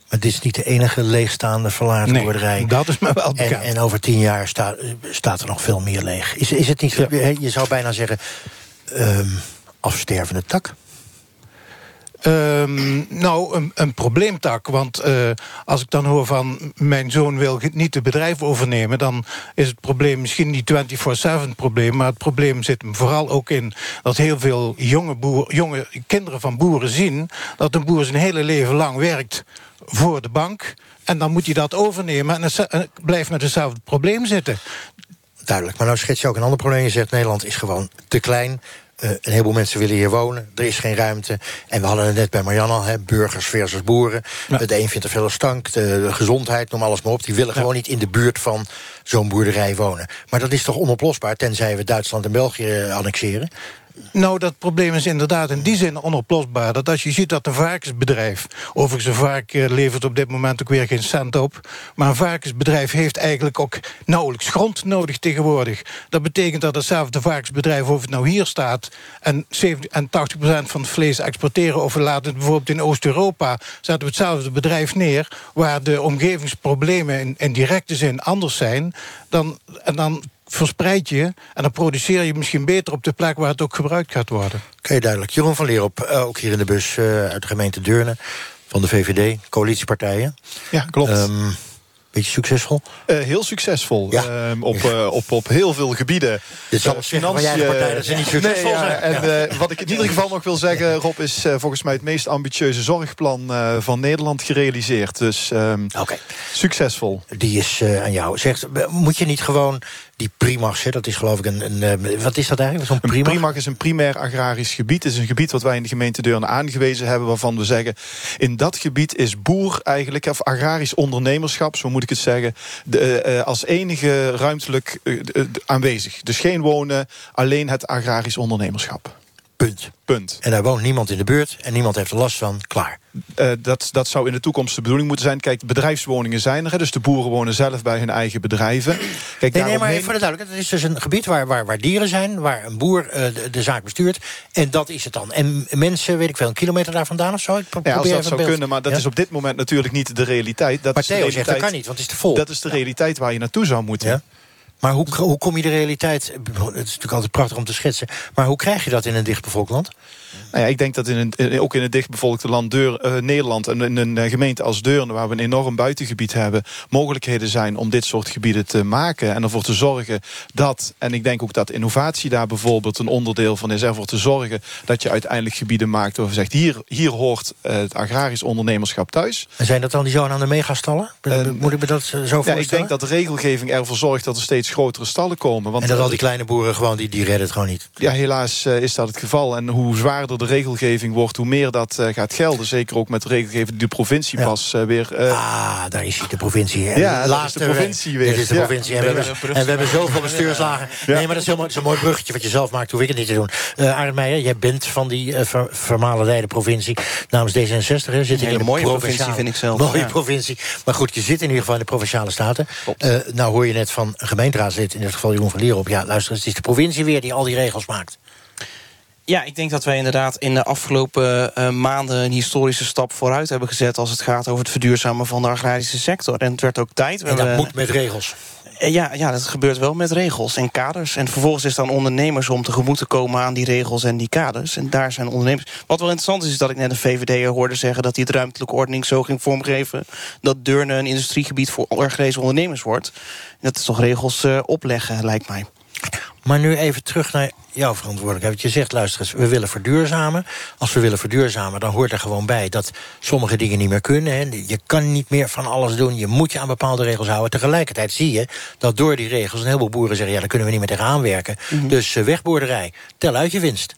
S1: Maar dit is niet de enige leegstaande verlaten
S15: nee,
S1: boerderij.
S15: dat is me wel bekend.
S1: En, en over tien jaar sta, staat er nog veel meer leeg. Is, is het niet, ja. je zou bijna zeggen, um, afstervende tak?
S15: Ehm, nou, een, een probleemtak. Want uh, als ik dan hoor van mijn zoon wil niet het bedrijf overnemen... dan is het probleem misschien niet 24-7 probleem... maar het probleem zit hem vooral ook in dat heel veel jonge, jonge kinderen van boeren zien... dat een boer zijn hele leven lang werkt voor de bank... en dan moet hij dat overnemen en blijft met hetzelfde probleem zitten.
S1: Duidelijk, maar nou schets je ook een ander probleem. Je zegt Nederland is gewoon te klein uh, een heleboel mensen willen hier wonen. Er is geen ruimte. En we hadden het net bij Marianne al, hè, burgers versus boeren. Ja. De een vindt er veel stank, de, de, gezondheid, noem alles maar op. Die willen ja. gewoon niet in de buurt van zo'n boerderij wonen. Maar dat is toch onoplosbaar, tenzij we Duitsland en België eh, annexeren?
S15: Nou, dat probleem is inderdaad in die zin onoplosbaar. Dat als je ziet dat een varkensbedrijf... overigens een vark eh, levert op dit moment ook weer geen cent op... maar een varkensbedrijf heeft eigenlijk ook nauwelijks grond nodig tegenwoordig. Dat betekent dat hetzelfde varkensbedrijf, of het nou hier staat... en, 70, en 80% van het vlees exporteren... of we laten het bijvoorbeeld in Oost-Europa... zetten we hetzelfde bedrijf neer... waar de omgevingsproblemen in, in directe zin anders zijn... Dan, en dan verspreid je en dan produceer je misschien beter op de plek waar het ook gebruikt gaat worden.
S1: Oké, duidelijk. Jeroen van Leerop, uh, ook hier in de bus uh, uit de gemeente Deurne van de VVD, coalitiepartijen.
S16: Ja, klopt.
S1: Um, beetje succesvol?
S16: Uh, heel succesvol. Ja. Um, op, uh, op, op heel veel gebieden.
S1: Dit zal uh, financiën, partij dat ze niet succesvol
S16: nee,
S1: zijn.
S16: En wat ik in ieder geval nog wil zeggen, Rob, is volgens mij het meest ambitieuze zorgplan van Nederland gerealiseerd. Dus um,
S1: okay.
S16: succesvol.
S1: Die is aan jou. Zegt, moet je niet gewoon die Primag, hè, dat is geloof ik een... een wat is dat eigenlijk?
S16: Zo'n Primag is een primair agrarisch gebied. Het is een gebied wat wij in de gemeente Deurne aangewezen hebben... waarvan we zeggen, in dat gebied is boer eigenlijk... of agrarisch ondernemerschap, zo moet ik het zeggen... De, uh, als enige ruimtelijk uh, aanwezig. Dus geen wonen, alleen het agrarisch ondernemerschap.
S1: Punt.
S16: Punt.
S1: En daar woont niemand in de buurt en niemand heeft er last van. Klaar.
S16: Uh, dat, dat zou in de toekomst de bedoeling moeten zijn. Kijk, bedrijfswoningen zijn er. Dus de boeren wonen zelf bij hun eigen bedrijven. Kijk,
S1: nee, nee, maar voor de duidelijkheid. Het is dus een gebied waar, waar, waar dieren zijn. Waar een boer uh, de, de, zaak bestuurt. En dat is het dan. En mensen, weet ik veel, een kilometer daar vandaan of zo? Ik
S16: ja, als dat zou kunnen. Maar dat ja? is op dit moment natuurlijk niet de realiteit. Dat
S1: maar
S16: is
S1: Theo
S16: de realiteit,
S1: zegt, dat kan niet, want het is te vol.
S16: Dat is de realiteit waar je naartoe zou moeten.
S1: Ja? Maar hoe, hoe kom je de realiteit... Het is natuurlijk altijd prachtig om te schetsen... maar hoe krijg je dat in een dichtbevolkt land?
S16: Nou ja, ik denk dat in een, ook in het dichtbevolkte land Deur, uh, Nederland... en in een gemeente als Deurne, waar we een enorm buitengebied hebben... mogelijkheden zijn om dit soort gebieden te maken... en ervoor te zorgen dat... en ik denk ook dat innovatie daar bijvoorbeeld een onderdeel van is... ervoor te zorgen dat je uiteindelijk gebieden maakt... waar je zegt, hier, hier hoort uh, het agrarisch ondernemerschap thuis.
S1: En zijn dat dan die zo'n aan de megastallen? Moet ik me dat zo voorstellen?
S16: Ja, ik denk dat de regelgeving ervoor zorgt dat er steeds grotere stallen komen. Want
S1: en dat al die kleine boeren gewoon, die, die redden het gewoon niet?
S16: Ja, helaas is dat het geval. En hoe zwaarder de regelgeving wordt, hoe meer dat uh, gaat gelden. Zeker ook met de regelgeving die de provincie ja. pas uh, weer...
S1: Uh... ah, daar is de provincie.
S16: Ja, Laatste, de provincie weer.
S1: Dit is de provincie. Ja. En, we hebben, en we hebben zoveel bestuurslagen. Nee, maar dat is, heel, dat is een mooi bruggetje wat je zelf maakt. Hoef ik het niet te doen. Uh, Arend Meijer, jij bent van die uh, ver, vermalendijde provincie namens D66. Hè, zit
S17: in de mooie provincie, vind ik zelf.
S1: Mooie ja. provincie. Maar goed, je zit in ieder geval in de Provinciale Staten. Uh, nou hoor je net van een gemeenteraadslid, in dit geval Jeroen van Lierop. Ja, luister, het is de provincie weer die al die regels maakt.
S17: Ja, ik denk dat wij inderdaad in de afgelopen uh, maanden... een historische stap vooruit hebben gezet... als het gaat over het verduurzamen van de agrarische sector. En het werd ook tijd.
S1: En dat we, moet met regels.
S17: Ja, ja, dat gebeurt wel met regels en kaders. En vervolgens is het aan ondernemers om tegemoet te komen aan die regels en die kaders. En daar zijn ondernemers. Wat wel interessant is, is dat ik net een VVD'er hoorde zeggen... dat hij het ruimtelijke ordening zo ging vormgeven... dat Deurne een industriegebied voor agrarische ondernemers wordt. Dat is toch regels uh, opleggen, lijkt mij.
S1: Maar nu even terug naar jouw verantwoordelijkheid. Want je zegt, luister eens, we willen verduurzamen. Als we willen verduurzamen, dan hoort er gewoon bij... dat sommige dingen niet meer kunnen. Hè. Je kan niet meer van alles doen. Je moet je aan bepaalde regels houden. Tegelijkertijd zie je dat door die regels... een heleboel boeren zeggen, ja, daar kunnen we niet meer tegenaan werken. Mm -hmm. Dus uh, wegboerderij, tel uit je winst.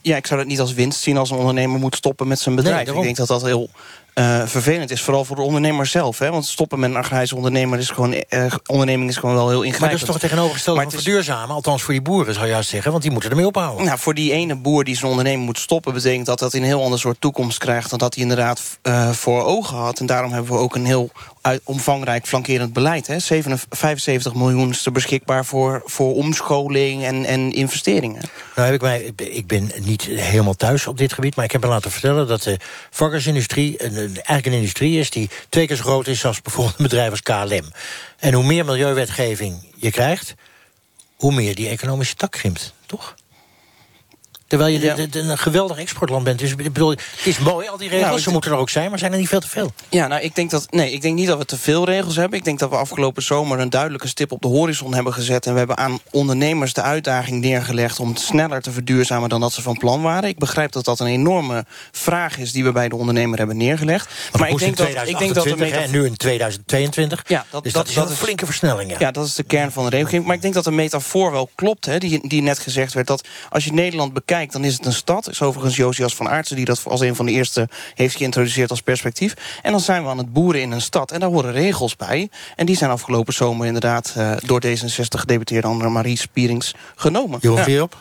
S17: Ja, ik zou dat niet als winst zien als een ondernemer moet stoppen met zijn bedrijf. Nee, ik denk dat dat heel uh, vervelend is. Vooral voor de ondernemer zelf. Hè? Want stoppen met een agrarische ondernemer is gewoon, uh, onderneming is gewoon wel heel ingrijpend.
S1: Maar dat is toch tegenovergestelde van verduurzamen? Althans voor die boeren zou je juist zeggen, want die moeten ermee ophouden.
S17: Nou, voor die ene boer die zijn onderneming moet stoppen... betekent dat dat een heel ander soort toekomst krijgt... dan dat hij inderdaad uh, voor ogen had. En daarom hebben we ook een heel uit, omvangrijk flankerend beleid. Hè? 75 miljoen is er beschikbaar voor, voor omscholing en, en investeringen.
S1: Nou heb ik, mij, ik ben niet helemaal thuis op dit gebied... maar ik heb me laten vertellen dat de varkensindustrie... Een, eigenlijk een industrie is die twee keer zo groot is... als bijvoorbeeld een bedrijf als KLM. En hoe meer milieuwetgeving je krijgt... hoe meer die economische tak krimpt, toch? Terwijl je de- de- de- een geweldig exportland bent. Dus ik bedoel, het is mooi, al die regels.
S17: Nou,
S1: ze moeten er ook zijn, maar zijn er niet veel te veel.
S17: Ja, nou, ik denk dat. Nee, ik denk niet dat we te veel regels hebben. Ik denk dat we afgelopen zomer een duidelijke stip op de horizon hebben gezet. En we hebben aan ondernemers de uitdaging neergelegd om sneller te verduurzamen dan dat ze van plan waren. Ik begrijp dat dat een enorme vraag is die we bij de ondernemer hebben neergelegd.
S1: Maar ik denk
S17: dat ik denk dat we
S1: 2028 en nu in 2022.
S17: Ja, dat,
S1: dus
S17: dat,
S1: dat, is
S17: dat
S1: een flinke versnelling. Ja.
S17: Ja, dat is de kern van de regelgeving. Maar ik denk dat de metafoor wel klopt, hè, die, die net gezegd werd. Dat als je Nederland bekijkt, dan is het een stad. Is overigens Josias van Aartsen die dat als een van de eerste heeft geïntroduceerd als perspectief. En dan zijn we aan het boeren in een stad. En daar horen regels bij. En die zijn afgelopen zomer inderdaad eh, door D66 gedeputeerde Annemarie Spierings genomen.
S1: Johan Vierop?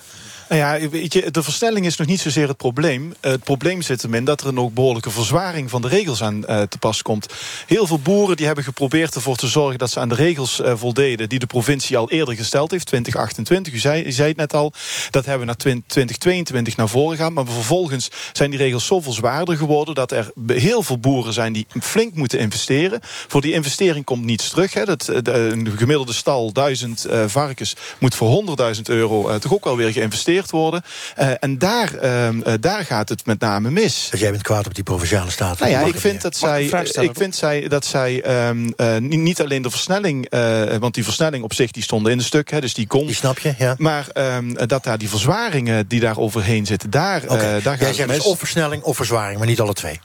S16: Nou ja, weet je, de versnelling is nog niet zozeer het probleem. Het probleem zit hem in dat er een ook behoorlijke verzwaring van de regels aan eh, te pas komt. Heel veel boeren die hebben geprobeerd ervoor te zorgen dat ze aan de regels eh, voldeden die de provincie al eerder gesteld heeft, 2028. U zei, u zei het net al, dat hebben we naar 20- 2022 naar voren gaan. Maar vervolgens zijn die regels zoveel zwaarder geworden dat er heel veel boeren zijn die flink moeten investeren. Voor die investering komt niets terug. Hè. Dat, eh, de- een gemiddelde stal, 1000 eh, varkens, moet voor 100.000 euro toch ook wel weer geïnvesteerd worden. Eh, en daar, ehm, eh, daar gaat het met name mis.
S1: Dus jij bent kwaad op die provinciale staten?
S16: Nou ja, ik vind
S1: meer?
S16: dat zij, ik vind zij dat zij ehm, eh, niet, alleen de versnelling, eh, want die versnelling op zich die stond in een stuk, hè, dus die kon. Die
S1: snap je, ja.
S16: Maar ehm, dat daar die verzwaringen die daar overheen zitten, daar, eh, daar gaat
S1: Jij
S16: het
S1: zegt dus
S16: mis.
S1: of versnelling of verzwaring, maar niet alle twee.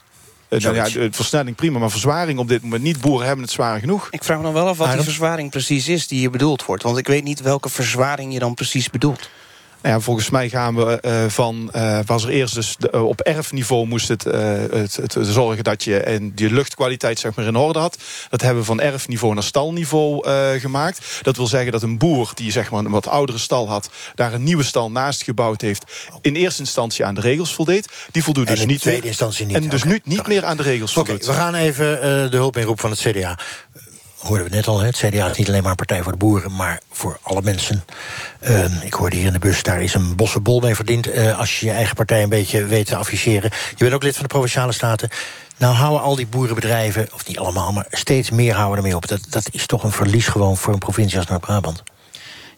S16: Nou ja, versnelling prima, maar verzwaring op dit moment niet. Boeren hebben het zwaar genoeg.
S17: Ik vraag me dan wel af wat die verzwaring precies is die hier bedoeld wordt. Want ik weet niet welke verzwaring je dan precies bedoelt.
S16: Nou ja, volgens mij gaan we eh, van, eh, was er eerst dus de- eh, op erfniveau moest het, het, het zorgen dat je en die luchtkwaliteit zeg maar in orde had. Dat hebben we van erfniveau naar stalniveau gemaakt. Dat wil zeggen dat een boer die zeg maar een wat oudere stal had, daar een nieuwe stal naast gebouwd heeft, in eerste instantie aan de regels voldeed. Die voldoet
S1: En
S16: dus
S1: in
S16: niet
S1: tweede
S16: meer-
S1: instantie niet.
S16: En dus
S1: Oké.
S16: nu niet meer aan de regels
S1: Oké,
S16: voldoet.
S1: we gaan even de hulp inroep van het CDA. Hoorden we net al, het CDA is niet alleen maar een partij voor de boeren... maar voor alle mensen. Ehm, ik hoorde hier in de bus, daar is een bosse bol mee verdiend... eh, als je je eigen partij een beetje weet te afficheren. Je bent ook lid van de Provinciale Staten. Nou houden al die boerenbedrijven, of niet allemaal... maar steeds meer houden ermee op. Dat, dat is toch een verlies gewoon voor een provincie als Noord-Brabant.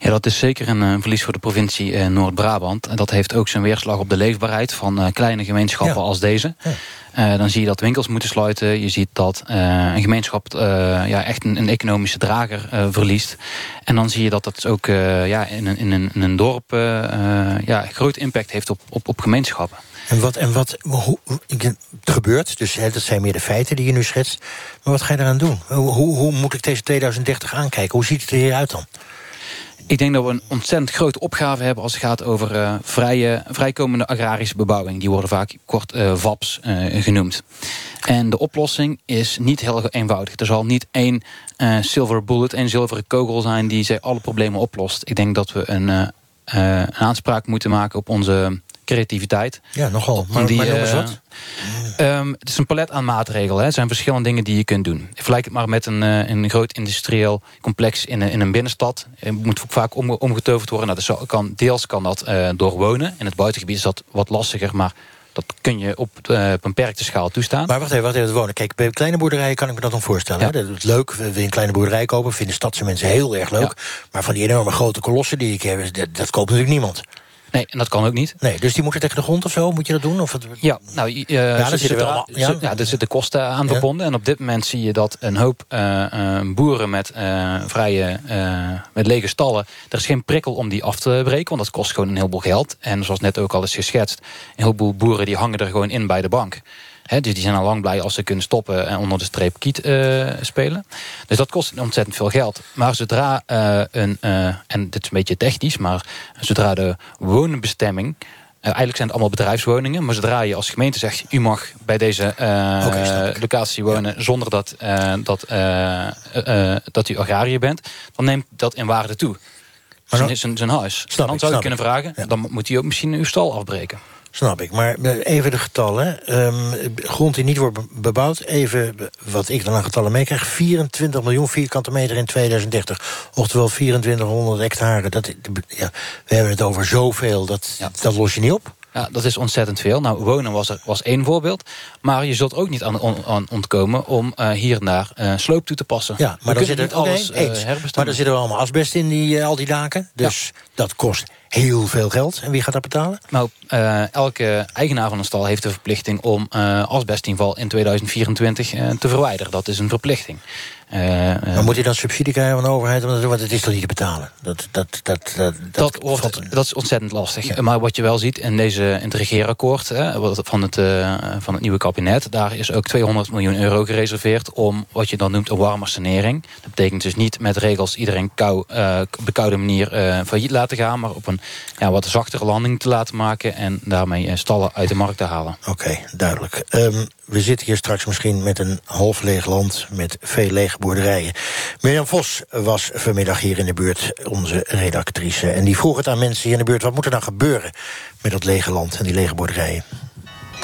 S18: Ja, dat is zeker een eh, verlies voor de provincie eh, Noord-Brabant. En dat heeft ook zijn weerslag op de leefbaarheid van eh, kleine gemeenschappen als deze. Eh, dan zie je dat winkels moeten sluiten. Je ziet dat een gemeenschap ja, echt een, een economische drager verliest. En dan zie je dat dat ook ja, in, een, in, een, in een dorp ja, groot impact heeft op, op, op gemeenschappen.
S1: En wat, en wat hoe, het gebeurt, dus hè, dat zijn meer de feiten die je nu schetst. Maar wat ga je eraan doen? Hoe, hoe, hoe moet ik deze 2030 aankijken? Hoe ziet het er hier uit dan?
S18: Ik denk dat we een ontzettend grote opgave hebben als het gaat over eh, vrije, vrijkomende agrarische bebouwing. Die worden vaak kort eh, genoemd. En de oplossing is niet heel eenvoudig. Er zal niet één silver bullet, één zilveren kogel zijn die zij alle problemen oplost. Ik denk dat we een, een aanspraak moeten maken op onze creativiteit.
S1: Ja, nogal. Maar,
S18: Die,
S1: maar
S18: eh,
S1: wat.
S18: Ehm, het is een palet aan maatregelen. hè. Er zijn verschillende dingen die je kunt doen. Vergelijk het maar met een, eh, een groot industrieel complex in een, in een binnenstad. Het moet ook vaak om, omgetoverd worden. Nou, dat kan, deels kan dat eh, door wonen. In het buitengebied is dat wat lastiger, maar dat kun je op, op een beperkte schaal toestaan.
S1: Maar wacht even, wacht even, het wonen. Kijk, bij kleine boerderijen kan ik me dat nog voorstellen. hè. Dat is leuk, we willen een kleine boerderij kopen. Vinden stadse mensen heel erg leuk. Maar van die enorme grote kolossen die ik heb, dat, dat koopt natuurlijk niemand.
S18: Nee, en dat kan ook niet.
S1: Nee, dus die moeten tegen de grond of zo? Moet je dat doen? Of het...
S18: Ja, nou, uh,
S1: daar
S18: er
S1: zitten wel ja.
S18: ja. er zitten kosten aan verbonden. En op dit moment zie je dat een hoop eh, eh, boeren met vrije, met lege stallen, er is geen prikkel om die af te breken, want dat kost gewoon een heleboel geld. En zoals net ook al is geschetst, een heleboel boeren die hangen er gewoon in bij de bank. Dus die zijn al lang blij als ze kunnen stoppen en onder de streep kiet eh, spelen. Dus dat kost ontzettend veel geld. Maar zodra eh, een, eh, en dit is een beetje technisch, maar zodra de woonbestemming. eigenlijk zijn het allemaal bedrijfswoningen, maar zodra je als gemeente zegt: u mag bij deze locatie wonen zonder dat, dat, dat u agrariër bent, dan neemt dat in waarde toe. Zijn, zijn, zijn huis. dan
S1: ik,
S18: zou je kunnen vragen: dan moet hij ook misschien uw stal afbreken.
S1: Snap ik, maar eh, even de getallen. Ehm, grond die niet wordt be- bebouwd, even wat ik dan aan getallen meekrijg... 24 miljoen vierkante meter in 2030. Oftewel 2400 hectare. Dat, ja, we hebben het over zoveel, dat, dat los je niet op.
S18: Ja, dat is ontzettend veel. Nou, wonen was, er, was één voorbeeld. Maar je zult ook niet aan, on- aan ontkomen om eh, hier en daar eh, sloop toe te passen.
S1: Ja, maar
S18: We
S1: dan
S18: kunnen
S1: zit er
S18: niet alles eh.
S1: Maar dan zit er allemaal asbest in die, eh, al die daken. Dus dat kost heel veel geld. En wie gaat dat betalen?
S18: Nou, eh, elke eigenaar van een stal heeft de verplichting om eh asbestinval in 2024 eh, te verwijderen. Dat is een verplichting. Eh, eh,
S1: Maar moet hij dan subsidie krijgen van de overheid? om dat te doen? Want het is toch niet te betalen? Dat, dat, dat, dat,
S18: dat, wordt, dat is ontzettend lastig. Maar wat je wel ziet in, deze, in het regeerakkoord van, het, eh, van het nieuwe kabinet... daar is ook 200 miljoen euro gereserveerd... om wat je dan noemt een warme sanering. Dat betekent dus niet met regels iedereen kou, eh, op een koude manier eh, failliet laten gaan... maar op een ja, wat zachtere landing te laten maken... en daarmee eh, stallen uit de markt te halen.
S1: Oké, duidelijk. We zitten hier straks misschien met een half leeg land... met veel lege boerderijen. Mirjam Vos was vanmiddag hier in de buurt, onze redactrice. En die vroeg het aan mensen hier in de buurt... wat moet er nou gebeuren met dat lege land en die lege boerderijen?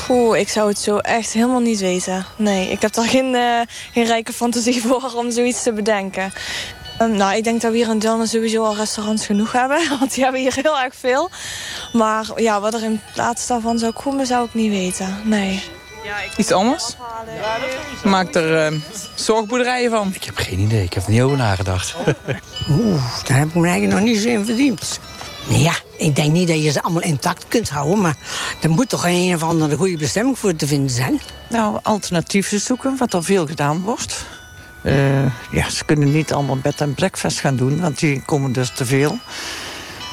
S10: Poeh, ik zou het zo echt helemaal niet weten. Nee, ik heb daar geen, eh, geen rijke fantasie voor om zoiets te bedenken. Ehm, nou, ik denk dat we hier in Delmen sowieso al restaurants genoeg hebben. Want die hebben hier heel erg veel. Maar ja, wat er in plaats daarvan zou komen, zou ik niet weten. Nee.
S9: Iets anders? Maak er eh, zorgboerderijen van.
S11: Ik heb geen idee, ik heb er niet over nagedacht.
S12: Oeh, daar heb ik me eigenlijk nog niet zo in verdiend. Ja, ik denk niet dat je ze allemaal intact kunt houden... maar er moet toch een of andere goede bestemming voor te vinden zijn.
S13: Nou, alternatieven zoeken, wat al veel gedaan wordt. Eh, ja, ze kunnen niet allemaal bed en breakfast gaan doen, want die komen dus te veel.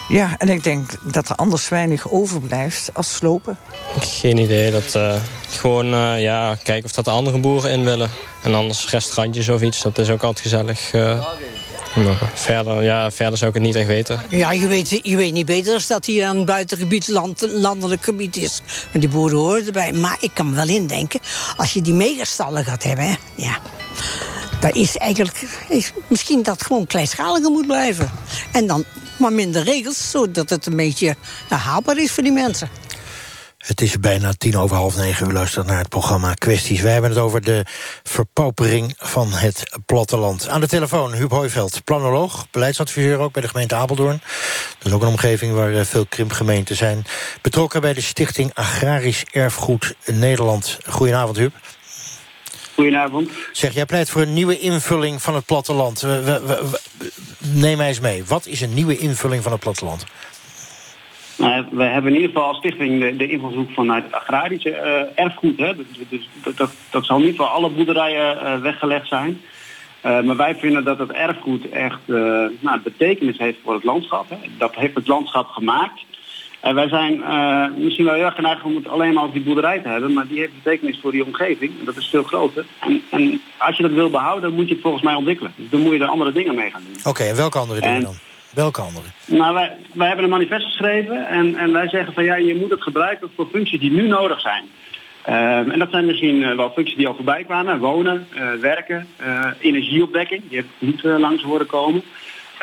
S13: Ja, en ik denk dat er anders weinig overblijft als slopen.
S7: Geen idee. Dat, eh, gewoon eh, ja, kijken of dat de andere boeren in willen. En anders restaurantjes of iets, dat is ook altijd gezellig. eh. maar verder, ja, verder zou ik het niet echt weten.
S12: Ja, je weet, je weet niet beter als dat hier een buitengebied land, landelijk gebied is. En die boeren horen erbij. Maar ik kan me wel indenken, als je die megastallen gaat hebben... Hè, ja, dat is eigenlijk... Is misschien dat het gewoon kleinschaliger moet blijven. En dan maar minder regels, zodat het een beetje nou, haalbaar is voor die mensen.
S1: Het is bijna tien over half negen. U luistert naar het programma Kwesties. Wij hebben het over de verpaupering van het platteland. Aan de telefoon Huub Hooiveld, planoloog, beleidsadviseur ook bij de gemeente Apeldoorn. Dat is ook een omgeving waar eh, veel krimpgemeenten zijn. Betrokken bij de Stichting Agrarisch Erfgoed Nederland. Goedenavond, Huub.
S19: Goedenavond.
S1: Zeg, jij pleit voor een nieuwe invulling van het platteland. We, we, we- we- neem mij eens mee. Wat is een nieuwe invulling van het platteland?
S19: Nou, we hebben in ieder geval als stichting de, de invalshoek vanuit het agrarische eh, erfgoed. Hè. Dus, dus dat, dat, dat zal niet voor alle boerderijen eh, weggelegd zijn. Eh, maar wij vinden dat het erfgoed echt nou, betekenis heeft voor het landschap. Hè. Dat heeft het landschap gemaakt. En wij zijn eh, misschien wel heel erg geneigd om het alleen maar over die boerderij te hebben. Maar die heeft betekenis voor die omgeving. En dat is veel groter. En, en als je dat wil behouden, moet je het volgens mij ontwikkelen. Dus dan moet je er andere dingen mee gaan doen.
S1: Oké, en welke andere dingen
S19: En-
S1: dan? Welke andere?
S19: Nou, wij, wij hebben een manifest geschreven en, en wij zeggen van ja, je moet het gebruiken voor functies die nu nodig zijn. Ehm, en dat zijn misschien eh, wel functies die al voorbij kwamen. Wonen, eh, werken, energieopwekking, die heeft niet langs horen komen.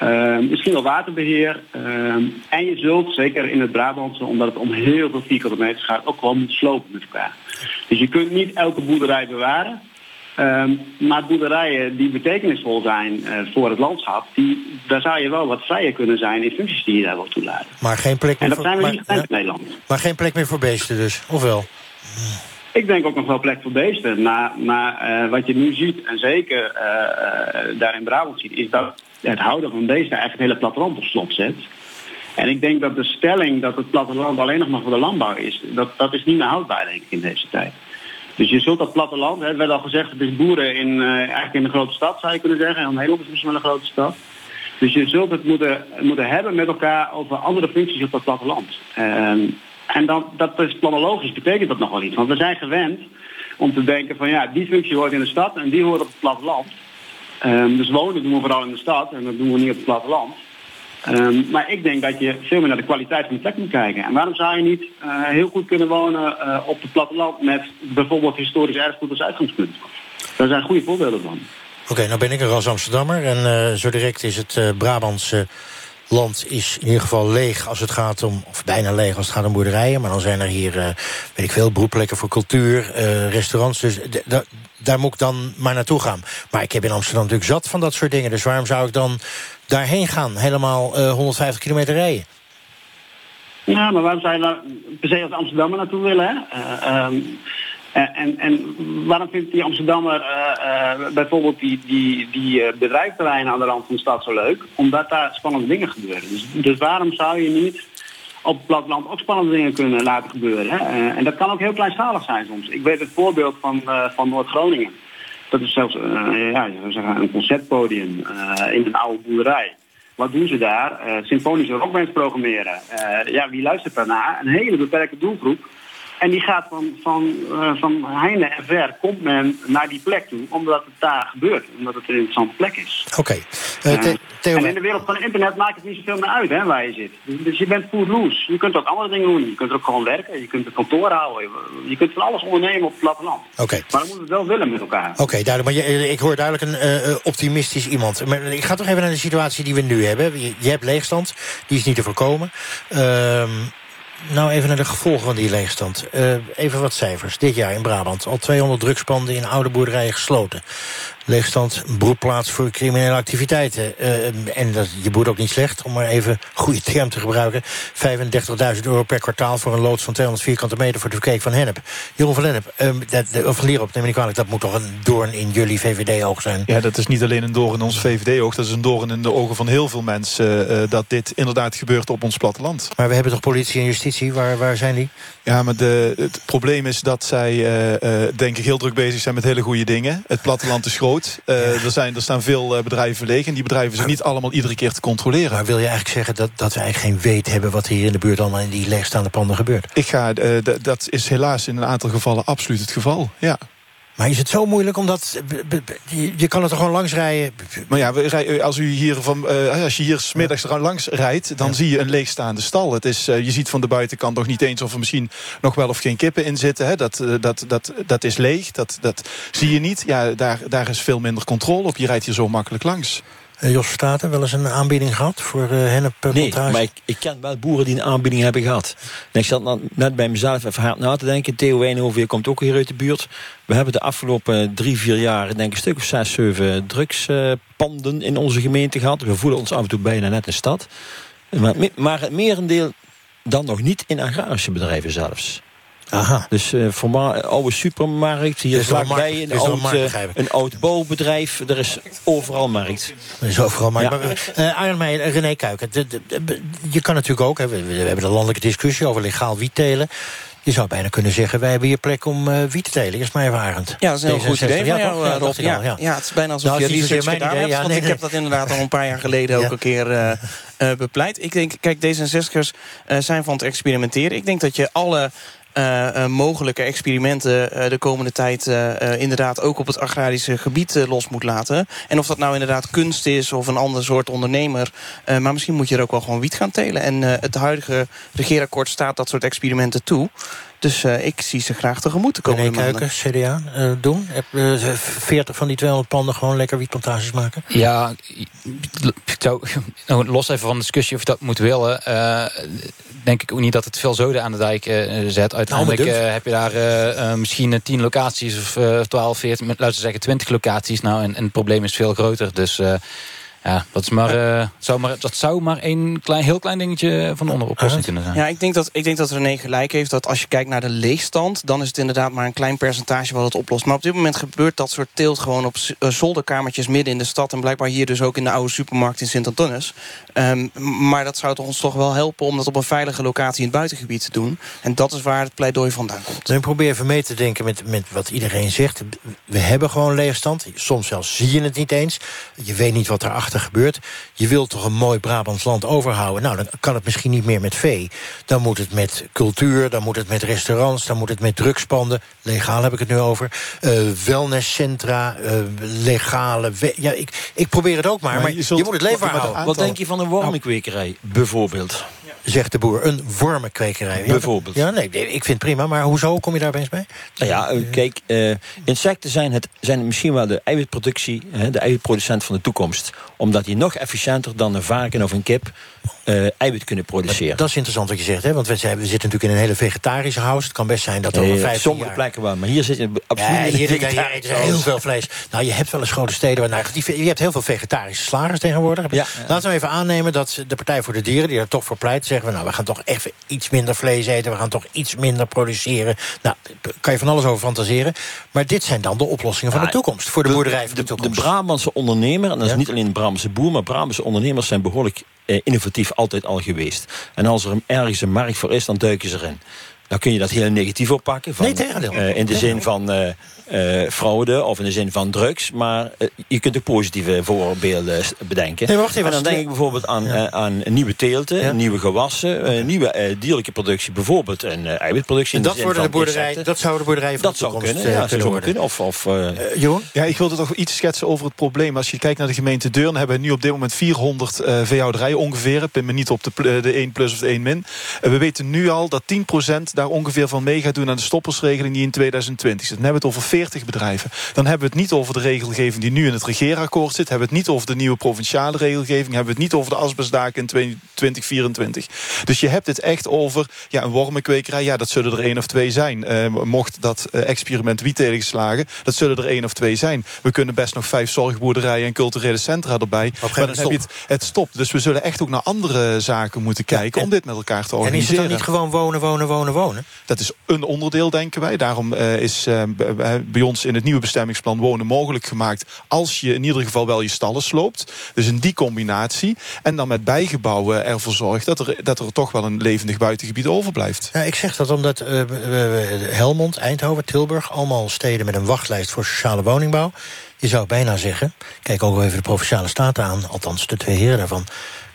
S19: Ehm, misschien wel waterbeheer. Ehm, en je zult, zeker in het Brabantse, omdat het om heel veel vierkante meters gaat, ook gewoon moeten slopen met elkaar. Dus je kunt niet elke boerderij bewaren. Ehm, maar boerderijen die betekenisvol zijn eh, voor het landschap, die, daar zou je wel wat vrijer kunnen zijn in functies die je daar wil toelaten.
S1: Maar geen plek
S19: En
S1: meer
S19: dat
S1: voor,
S19: zijn we
S1: maar,
S19: niet gewend
S1: ja,
S19: in Nederland.
S1: maar geen plek meer voor beesten dus, of wel?
S19: Ik denk ook nog wel plek voor beesten. Maar, maar eh, wat je nu ziet, en zeker eh, daar in Brabant ziet, is dat het houden van beesten eigenlijk het hele platteland op slot zet. En ik denk dat de stelling dat het platteland alleen nog maar voor de landbouw is, dat, dat is niet meer houdbaar denk ik in deze tijd. Dus je zult dat platteland, het werd al gezegd, het is boeren in, eh, eigenlijk in een grote stad zou je kunnen zeggen. En Nederland is wel een grote stad. Dus je zult het moeten, moeten hebben met elkaar over andere functies op dat platteland. Ehm, en dan, dat is planologisch, betekent dat nog wel iets. Want we zijn gewend om te denken van ja, die functie hoort in de stad en die hoort op het platteland. Ehm, dus wonen doen we vooral in de stad en dat doen we niet op het platteland. Ehm, maar ik denk dat je veel meer naar de kwaliteit van de plek moet kijken. En waarom zou je niet eh, heel goed kunnen wonen eh, op het platteland met bijvoorbeeld historisch erfgoed als uitgangspunt? Daar zijn goede voorbeelden van.
S1: Oké, nou ben ik er als Amsterdammer. En eh, zo direct is het Brabantse land is in ieder geval leeg als het gaat om... of bijna leeg als het gaat om boerderijen. Maar dan zijn er hier, eh, weet ik veel, broedplekken voor cultuur, eh, restaurants. Dus daar moet ik dan maar naartoe gaan. Maar ik heb in Amsterdam natuurlijk zat van dat soort dingen. Dus waarom zou ik dan daarheen gaan? Helemaal eh, 150 kilometer rijden?
S19: Ja, maar waarom zou je daar per se als Amsterdammer naartoe willen? Hè? Eh, ehm, en, en, waarom vindt die Amsterdammer eh, eh, bijvoorbeeld die, die, die eh, bedrijfsterreinen aan de rand van de stad zo leuk? Omdat daar spannende dingen gebeuren. Dus, dus waarom zou je niet op het platteland ook spannende dingen kunnen laten gebeuren? Hè? En dat kan ook heel kleinschalig zijn soms. Ik weet het voorbeeld van, van Noord-Groningen. Dat is zelfs eh, ja, zeggen, een concertpodium in een oude boerderij. Wat doen ze daar? Symfonische rockbands programmeren. Ja, wie luistert daarna? Een hele beperkte doelgroep. En die gaat van, van, eh, van heinde en ver, komt men naar die plek toe, omdat het daar gebeurt. Omdat het een interessante plek is.
S1: Oké.
S19: Eh,
S1: Theo-
S19: en in de wereld van internet maakt het niet zoveel meer uit hè, waar je zit. Dus, je bent full loose. Je kunt ook andere dingen doen. Je kunt er ook gewoon werken. Je kunt een kantoor houden. Je kunt van alles ondernemen op het platteland.
S1: Oké.
S19: Maar dan moeten we het wel willen met elkaar.
S1: Oké, duidelijk. Maar je, ik hoor duidelijk een eh, optimistisch iemand. Maar ik ga toch even naar de situatie die we nu hebben. Je, je hebt leegstand, die is niet te voorkomen. Ehm, nou, even naar de gevolgen van die leegstand. Eh, even wat cijfers. Dit jaar in Brabant al 200 drugspanden in oude boerderijen gesloten. Leegstand, broedplaats voor criminele activiteiten. Eh, en dat, je boert ook niet slecht, om maar even een goede term te gebruiken. 35.000 euro per kwartaal voor een loods van 200 vierkante meter voor de verkeek van Hennep. Jeroen van Lennep, eh, dat, de- of van Lierop, neem me niet kwalijk, dat moet toch een doorn in jullie VVD-oog zijn?
S16: Ja, dat is niet alleen een doorn in ons VVD-oog. Dat is een doorn in de ogen van heel veel mensen... eh, dat dit inderdaad gebeurt op ons platteland.
S1: Maar we hebben toch politie en justitie, waar, waar zijn die?
S16: Ja, maar de, het probleem is dat zij, eh, eh, denk ik, heel druk bezig zijn met hele goede dingen. Het platteland is groot. Eh, er, zijn, er staan veel eh, bedrijven leeg. En die bedrijven zijn niet allemaal iedere keer te controleren.
S1: Maar wil je eigenlijk zeggen dat, dat we eigenlijk geen weet hebben... wat hier in de buurt allemaal in die leegstaande panden gebeurt?
S16: Ik ga, eh, dat is helaas in een aantal gevallen absoluut het geval. Ja.
S1: Maar is het zo moeilijk omdat b- je, kan het er gewoon langs rijden?
S16: Maar ja, rij- als, u hier van, eh, als je hier smiddags er langs rijdt... dan zie je een leegstaande stal. Het is, eh, je ziet van de buitenkant nog niet eens of er misschien nog wel of geen kippen in zitten. Hè. Dat, eh, dat, dat, dat is leeg, dat, dat zie je niet. Ja, daar, daar is veel minder controle op. Je rijdt hier zo makkelijk langs.
S1: Eh, Jos Verstaten, wel eens een aanbieding gehad voor uh, hennepplantage?
S14: Nee, maar ik, ik ken wel boeren die een aanbieding hebben gehad. En ik zat net bij mezelf even hard na te denken. Theo Wijnhoven komt ook hier uit de buurt. We hebben de afgelopen drie, vier jaar... denk ik een stuk of zes, zeven drugspanden in onze gemeente gehad. We voelen ons af en toe bijna net een stad. Maar, maar het merendeel dan nog niet in agrarische bedrijven zelfs.
S1: Aha.
S14: Dus uh, voor oude supermarkt, hier
S1: is
S14: vlakbij een, oud, uh, een oud bouwbedrijf. Er is overal markt.
S1: Er is overal markt. Ja. Uh, Arjen Meijer, René Kuiken, de, de, de, je kan natuurlijk ook, hè, we, we, hebben de landelijke discussie over legaal wiettelen. Je zou bijna kunnen zeggen, wij hebben hier plek om uh, wiet te telen. Eerst maar even Arend.
S17: Ja, dat is een heel goed idee
S1: ja,
S17: van jou,
S1: ja,
S17: Rob. Ja, ja. ja, het is bijna alsof nou, je research gedaan hebt. Ja, want nee, ik nee. heb dat inderdaad al een paar jaar geleden ook een keer uh, uh, bepleit. Ik denk, kijk, D66'ers zijn van het experimenteren. Ik denk dat je alle uh, uh, mogelijke experimenten uh, de komende tijd inderdaad ook op het agrarische gebied los moet laten. En of dat nou inderdaad kunst is of een ander soort ondernemer. maar misschien moet je er ook wel gewoon wiet gaan telen. En het huidige regeerakkoord staat dat soort experimenten toe. Dus uh, ik zie ze graag tegemoet komende
S1: René Kuiken, CDA, uh, doen? Uh, 40 van die 200 panden gewoon lekker wietplantages maken?
S18: Ja, nou, los even van de discussie of je dat moet willen... Uh, denk ik ook niet dat het veel zoden aan de dijk uh, zet. Uiteindelijk nou, heb je daar uh, misschien 10 locaties of 12, 14, laten we zeggen 20 locaties. Nou, en, en het probleem is veel groter. Dus ja, dat, is maar, uh, zou maar, dat zou maar een klein, heel klein dingetje van de onderoplossing kunnen zijn.
S17: Ja, ik denk, dat, ik denk dat René gelijk heeft dat als je kijkt naar de leegstand... dan is het inderdaad maar een klein percentage wat het oplost. Maar op dit moment gebeurt dat soort teelt gewoon op uh, zolderkamertjes midden in de stad... en blijkbaar hier dus ook in de oude supermarkt in Sint-Antonis. Um, maar dat zou ons toch wel helpen om dat op een veilige locatie in het buitengebied te doen. En dat is waar het pleidooi vandaan komt.
S1: Dan probeer even mee te denken met, met wat iedereen zegt. We hebben gewoon leegstand. Soms zelfs zie je het niet eens. Je weet niet wat erachter gebeurt. Je wilt toch een mooi Brabants land overhouden. Nou, dan kan het misschien niet meer met vee. Dan moet het met cultuur, dan moet het met restaurants... dan moet het met drugspanden, legaal heb ik het nu over... Uh, wellnesscentra, uh, legale... Ja, ik, ik probeer het ook maar, maar, maar je, zult, je, moet het leefbaar houden.
S14: Aantal... Wat denk je van een wormenkwekerij, bijvoorbeeld?
S1: Zegt de boer, een wormenkwekerij.
S14: Bijvoorbeeld.
S1: Ja, nee, ik vind het prima, maar hoezo kom je daar opeens bij?
S14: Nou ja, kijk, uh, insecten zijn, het, zijn misschien wel de eiwitproductie... Hè, de eiwitproducent van de toekomst. Omdat die nog efficiënter dan een varken of een kip... Uh, eiwit kunnen produceren.
S1: Maar dat is interessant wat je zegt, hè? want we, zitten natuurlijk in een hele vegetarische house. Het kan best zijn dat er over vijf
S14: Sommige
S1: jaar...
S14: plekken wel, maar hier zit je absoluut
S1: ja, hier, hier, hier eten heel veel vlees. Nou, je hebt wel eens grote steden... Waar, nou, je hebt heel veel vegetarische slagers tegenwoordig. Ja, Laten we even aannemen dat de Partij voor de Dieren... die er toch voor pleit, zeggen we... nou, we gaan toch even iets minder vlees eten... we gaan toch iets minder produceren. Nou, daar kan je van alles over fantaseren. Maar dit zijn dan de oplossingen van de toekomst... voor de boerderij van de, toekomst.
S14: De Brabantse ondernemer, en dat is niet alleen de Brabantse boer... maar Brabantse ondernemers zijn behoorlijk eh, innovatief altijd al geweest. En als er ergens een markt voor is, dan duiken ze erin. Dan kun je dat heel negatief oppakken. Van,
S1: Nee, tegendeel.
S14: eh, in de zin van eh, eh, fraude of in de zin van drugs. Maar eh, je kunt ook positieve voorbeelden s- bedenken.
S1: Nee, wacht even,
S14: en dan denk ik bijvoorbeeld aan, eh, aan nieuwe teelten, nieuwe gewassen... eh, nieuwe eh, dierlijke productie, bijvoorbeeld een eh, eiwitproductie.
S1: En dat, worden de
S14: van
S1: boerderij, dat zouden de boerderijen van
S14: Dat
S1: de
S14: zou kunnen,
S1: eh,
S14: ja,
S1: kunnen
S14: zou
S1: worden.
S14: kunnen. Of, of, eh,
S1: Johan?
S16: Ja, ik wilde toch iets schetsen over het probleem. Als je kijkt naar de gemeente Deurne... hebben we nu op dit moment 400 eh veehouderijen ongeveer. Ik ben me niet op de, eh, de 1 plus of de 1 min. En we weten nu al dat 10% daar ongeveer van mee gaat doen... aan de stoppersregeling die in 2020 zit. Dan hebben we het over 40 bedrijven. Dan hebben we het niet over de regelgeving die nu in het regeerakkoord zit. Hebben we het niet over de nieuwe provinciale regelgeving. Hebben we het niet over de asbestdaken in 2024. Dus je hebt het echt over ja, een wormenkwekerij. Ja, dat zullen er één of twee zijn. Eh, mocht dat eh, experiment wiet tegenslagen, dat zullen er één of twee zijn. We kunnen best nog vijf zorgboerderijen en culturele centra erbij. Maar dan heb je het, het stopt. Dus we zullen echt ook naar andere zaken moeten kijken... om dit met elkaar te
S1: En is het
S16: organiseren.
S1: dan niet gewoon wonen, wonen, wonen, wonen?
S16: Dat is een onderdeel, denken wij. Daarom eh, is bij ons in het nieuwe bestemmingsplan wonen mogelijk gemaakt... als je in ieder geval wel je stallen sloopt. Dus in die combinatie. En dan met bijgebouwen ervoor zorgt... dat er, dat er toch wel een levendig buitengebied overblijft.
S1: Ja, ik zeg dat omdat we- Helmond, Eindhoven, Tilburg... allemaal steden met een wachtlijst voor sociale woningbouw. Je zou bijna zeggen, kijk ook even de Provinciale Staten aan... althans de twee heren daarvan,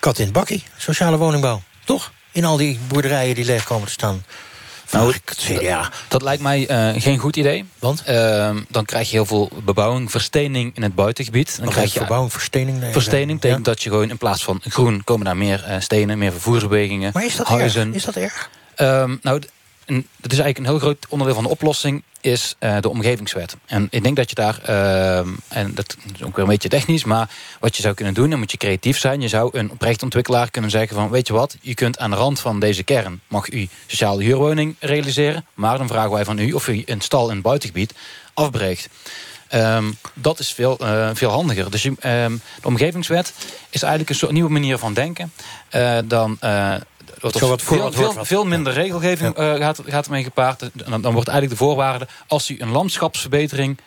S1: kat in het bakkie, sociale woningbouw. Toch? In al die boerderijen die leeg komen te staan. Nou, ik het CDA.
S18: Dat lijkt mij eh, geen goed idee.
S1: Want?
S18: dan krijg je heel veel bebouwing, verstening in het buitengebied. Dan krijg je
S1: verbouwing, verstening. nee,
S18: Verstening
S1: ja.
S18: betekent dat je gewoon in plaats van groen komen daar meer eh, stenen, meer vervoersbewegingen,
S1: Maar is dat
S18: huizen.
S1: erg? Is dat erg?
S18: Ehm, nou, het is eigenlijk een heel groot onderdeel van de oplossing is eh, de omgevingswet. En ik denk dat je daar, ehm, en dat is ook weer een beetje technisch, maar wat je zou kunnen doen, dan moet je creatief zijn. Je zou een oprecht ontwikkelaar kunnen zeggen van, weet je wat, je kunt aan de rand van deze kern, mag u sociale huurwoning realiseren, maar dan vragen wij van u of u een stal in het buitengebied afbreekt. Ehm, dat is veel, eh, veel handiger. Dus ehm, de omgevingswet is eigenlijk een soort nieuwe manier van denken. Eh, dan, eh, wordt er veel, minder regelgeving eh, gaat, gaat ermee gepaard. Dan, dan wordt eigenlijk de voorwaarde... als u een landschapsverbetering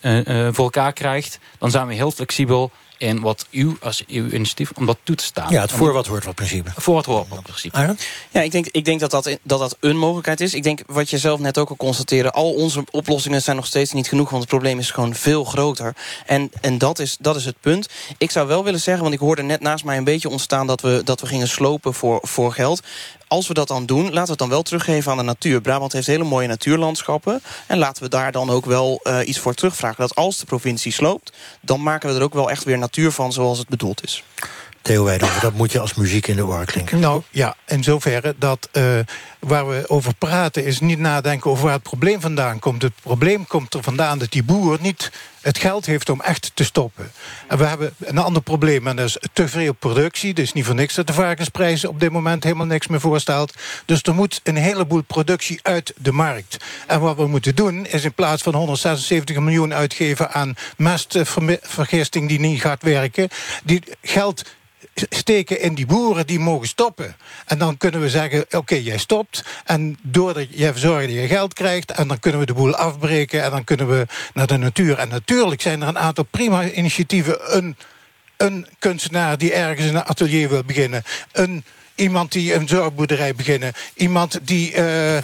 S18: eh, eh, voor elkaar krijgt... dan zijn we heel flexibel in wat u als uw initiatief... om dat toe te staan.
S1: Ja, het voor wat hoort wat principe.
S18: Voor wat hoort wat principe.
S17: Ja, ik denk, ik denk dat, dat, dat dat een mogelijkheid is. Ik denk wat je zelf net ook al constateerde... al onze oplossingen zijn nog steeds niet genoeg... want het probleem is gewoon veel groter. En, en dat, is, dat is het punt. Ik zou wel willen zeggen, want ik hoorde net naast mij een beetje ontstaan... dat we, dat we gingen slopen voor, voor geld als we dat dan doen, laten we het dan wel teruggeven aan de natuur. Brabant heeft hele mooie natuurlandschappen. En laten we daar dan ook wel eh, iets voor terugvragen. Dat als de provincie sloopt, dan maken we er ook wel echt weer natuur van zoals het bedoeld is.
S1: Theo Weidhoven, dat moet je als muziek in de oren klinken.
S15: Nou ja, in zoverre dat eh, waar we over praten is niet nadenken over waar het probleem vandaan komt. Het probleem komt er vandaan dat die boer niet het geld heeft om echt te stoppen. En we hebben een ander probleem en dat is te veel productie. Dus niet voor niks dat de varkensprijzen op dit moment helemaal niks meer voorstelt. Dus er moet een heleboel productie uit de markt. En wat we moeten doen is in plaats van 176 miljoen uitgeven aan mestvergisting die niet gaat werken, die geld steken in die boeren die mogen stoppen. En dan kunnen we zeggen, oké, jij stopt... en doordat jij zorgt dat je geld krijgt... en dan kunnen we de boel afbreken... en dan kunnen we naar de natuur. En natuurlijk zijn er een aantal prima initiatieven... een, een kunstenaar die ergens een atelier wil beginnen... een Iemand die een zorgboerderij beginnen. Iemand die uh, een,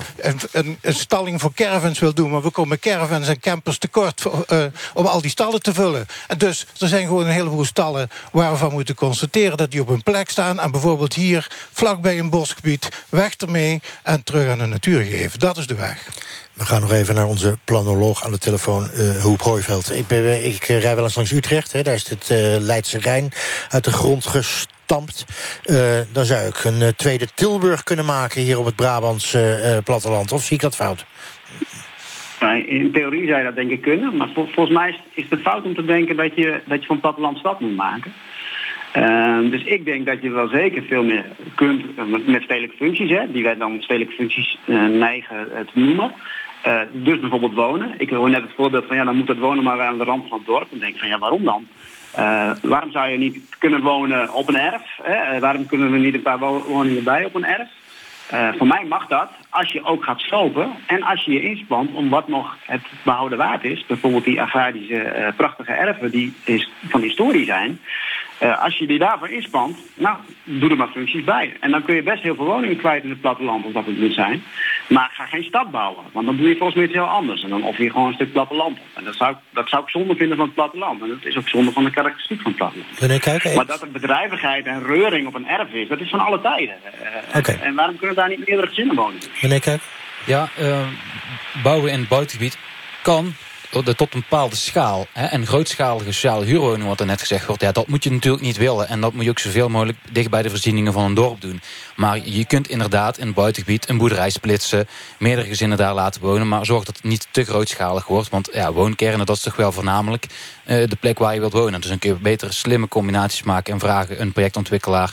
S15: een, een, stalling voor caravans wil doen. Maar we komen caravans en campers tekort voor, uh, om al die stallen te vullen. En dus er zijn gewoon een heleboel stallen waar we van moeten constateren dat die op hun plek staan. En bijvoorbeeld hier, vlakbij een bosgebied, weg ermee en terug aan de natuur geven. Dat is de weg.
S1: We gaan nog even naar onze planoloog aan de telefoon, uh, Hoep Hooiveld. Ik, ben, ik uh, rij wel eens langs Utrecht, hè. daar is het uh, Leidse Rijn uit de grond gestampt. Uh, dan zou ik een uh, tweede Tilburg kunnen maken hier op het Brabantse uh, platteland. Of zie ik dat fout?
S19: In theorie zou je dat denk ik kunnen, maar vol, volgens mij is, is het fout om te denken dat je, dat je van platteland stad moet maken. Uh, dus ik denk dat je wel zeker veel meer kunt uh, met stedelijke functies, hè, die wij dan stedelijke functies uh, neigen te noemen. Uh, dus bijvoorbeeld wonen. Ik hoor net het voorbeeld van ja, dan moet het wonen maar aan de rand van het dorp. Dan denk ik van ja, waarom dan? Eh, waarom zou je niet kunnen wonen op een erf? Hè? Eh, waarom kunnen er niet een paar wo- woningen bij op een erf? Eh, voor mij mag dat als je ook gaat slopen en als je je inspant om wat nog het behouden waard is. Bijvoorbeeld die agrarische eh, prachtige erven die is, van historie zijn. Eh, als je die daarvoor inspant, nou, doe er maar functies bij. En dan kun je best heel veel woningen kwijt in het platteland, of dat het moet zijn. Maar ga geen stad bouwen, want dan doe je volgens mij iets heel anders. En dan offer je gewoon een stuk platteland op. En dat zou, ik- dat zou ik zonde vinden van het platteland. En dat is ook zonde van de karakteristiek van het platteland.
S1: Kuiken,
S19: Maar dat er bedrijvigheid en reuring op een erf is, dat is van alle tijden. Eh. En waarom kunnen daar niet meerdere gezinnen wonen?
S1: Meneer Kuiken?
S18: Ja, eh, bouwen in het buitengebied kan tot een bepaalde schaal. Hè, en grootschalige sociale huurwoningen, wat er net gezegd wordt... Ja, dat moet je natuurlijk niet willen. En dat moet je ook zoveel mogelijk dicht bij de voorzieningen van een dorp doen. Maar je kunt inderdaad in het buitengebied een boerderij splitsen... meerdere gezinnen daar laten wonen... maar zorg dat het niet te grootschalig wordt. Want ja, woonkernen, dat is toch wel voornamelijk eh, de plek waar je wilt wonen. Dus dan kun je betere slimme combinaties maken... en vragen een projectontwikkelaar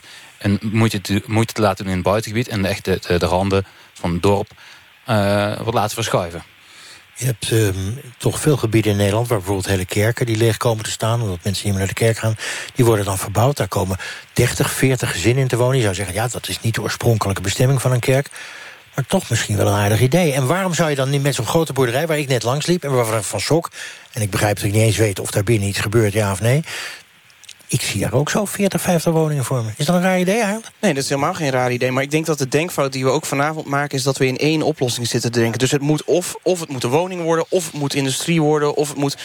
S18: moeite te, moeite te laten doen in het buitengebied... en echt de, de, de randen van het dorp eh, wat laten verschuiven.
S1: Je hebt ehm, toch veel gebieden in Nederland... waar bijvoorbeeld hele kerken die leeg komen te staan... omdat mensen niet meer naar de kerk gaan, die worden dan verbouwd. Daar komen 30, 40 gezinnen in te wonen. Je zou zeggen, ja, dat is niet de oorspronkelijke bestemming van een kerk... maar toch misschien wel een aardig idee. En waarom zou je dan niet met zo'n grote boerderij... waar ik net langs liep en waarvan ik van sok... en ik begrijp dat ik niet eens weet of daar binnen iets gebeurt, ja of nee... ik zie daar ook zo 40, 50 woningen voor me. Is dat een raar idee eigenlijk?
S17: Nee, dat is helemaal geen raar idee. Maar ik denk dat de denkfout die we ook vanavond maken... is dat we in één oplossing zitten te denken. Dus het moet of, of het moet een woning worden... of het moet industrie worden... of het moet...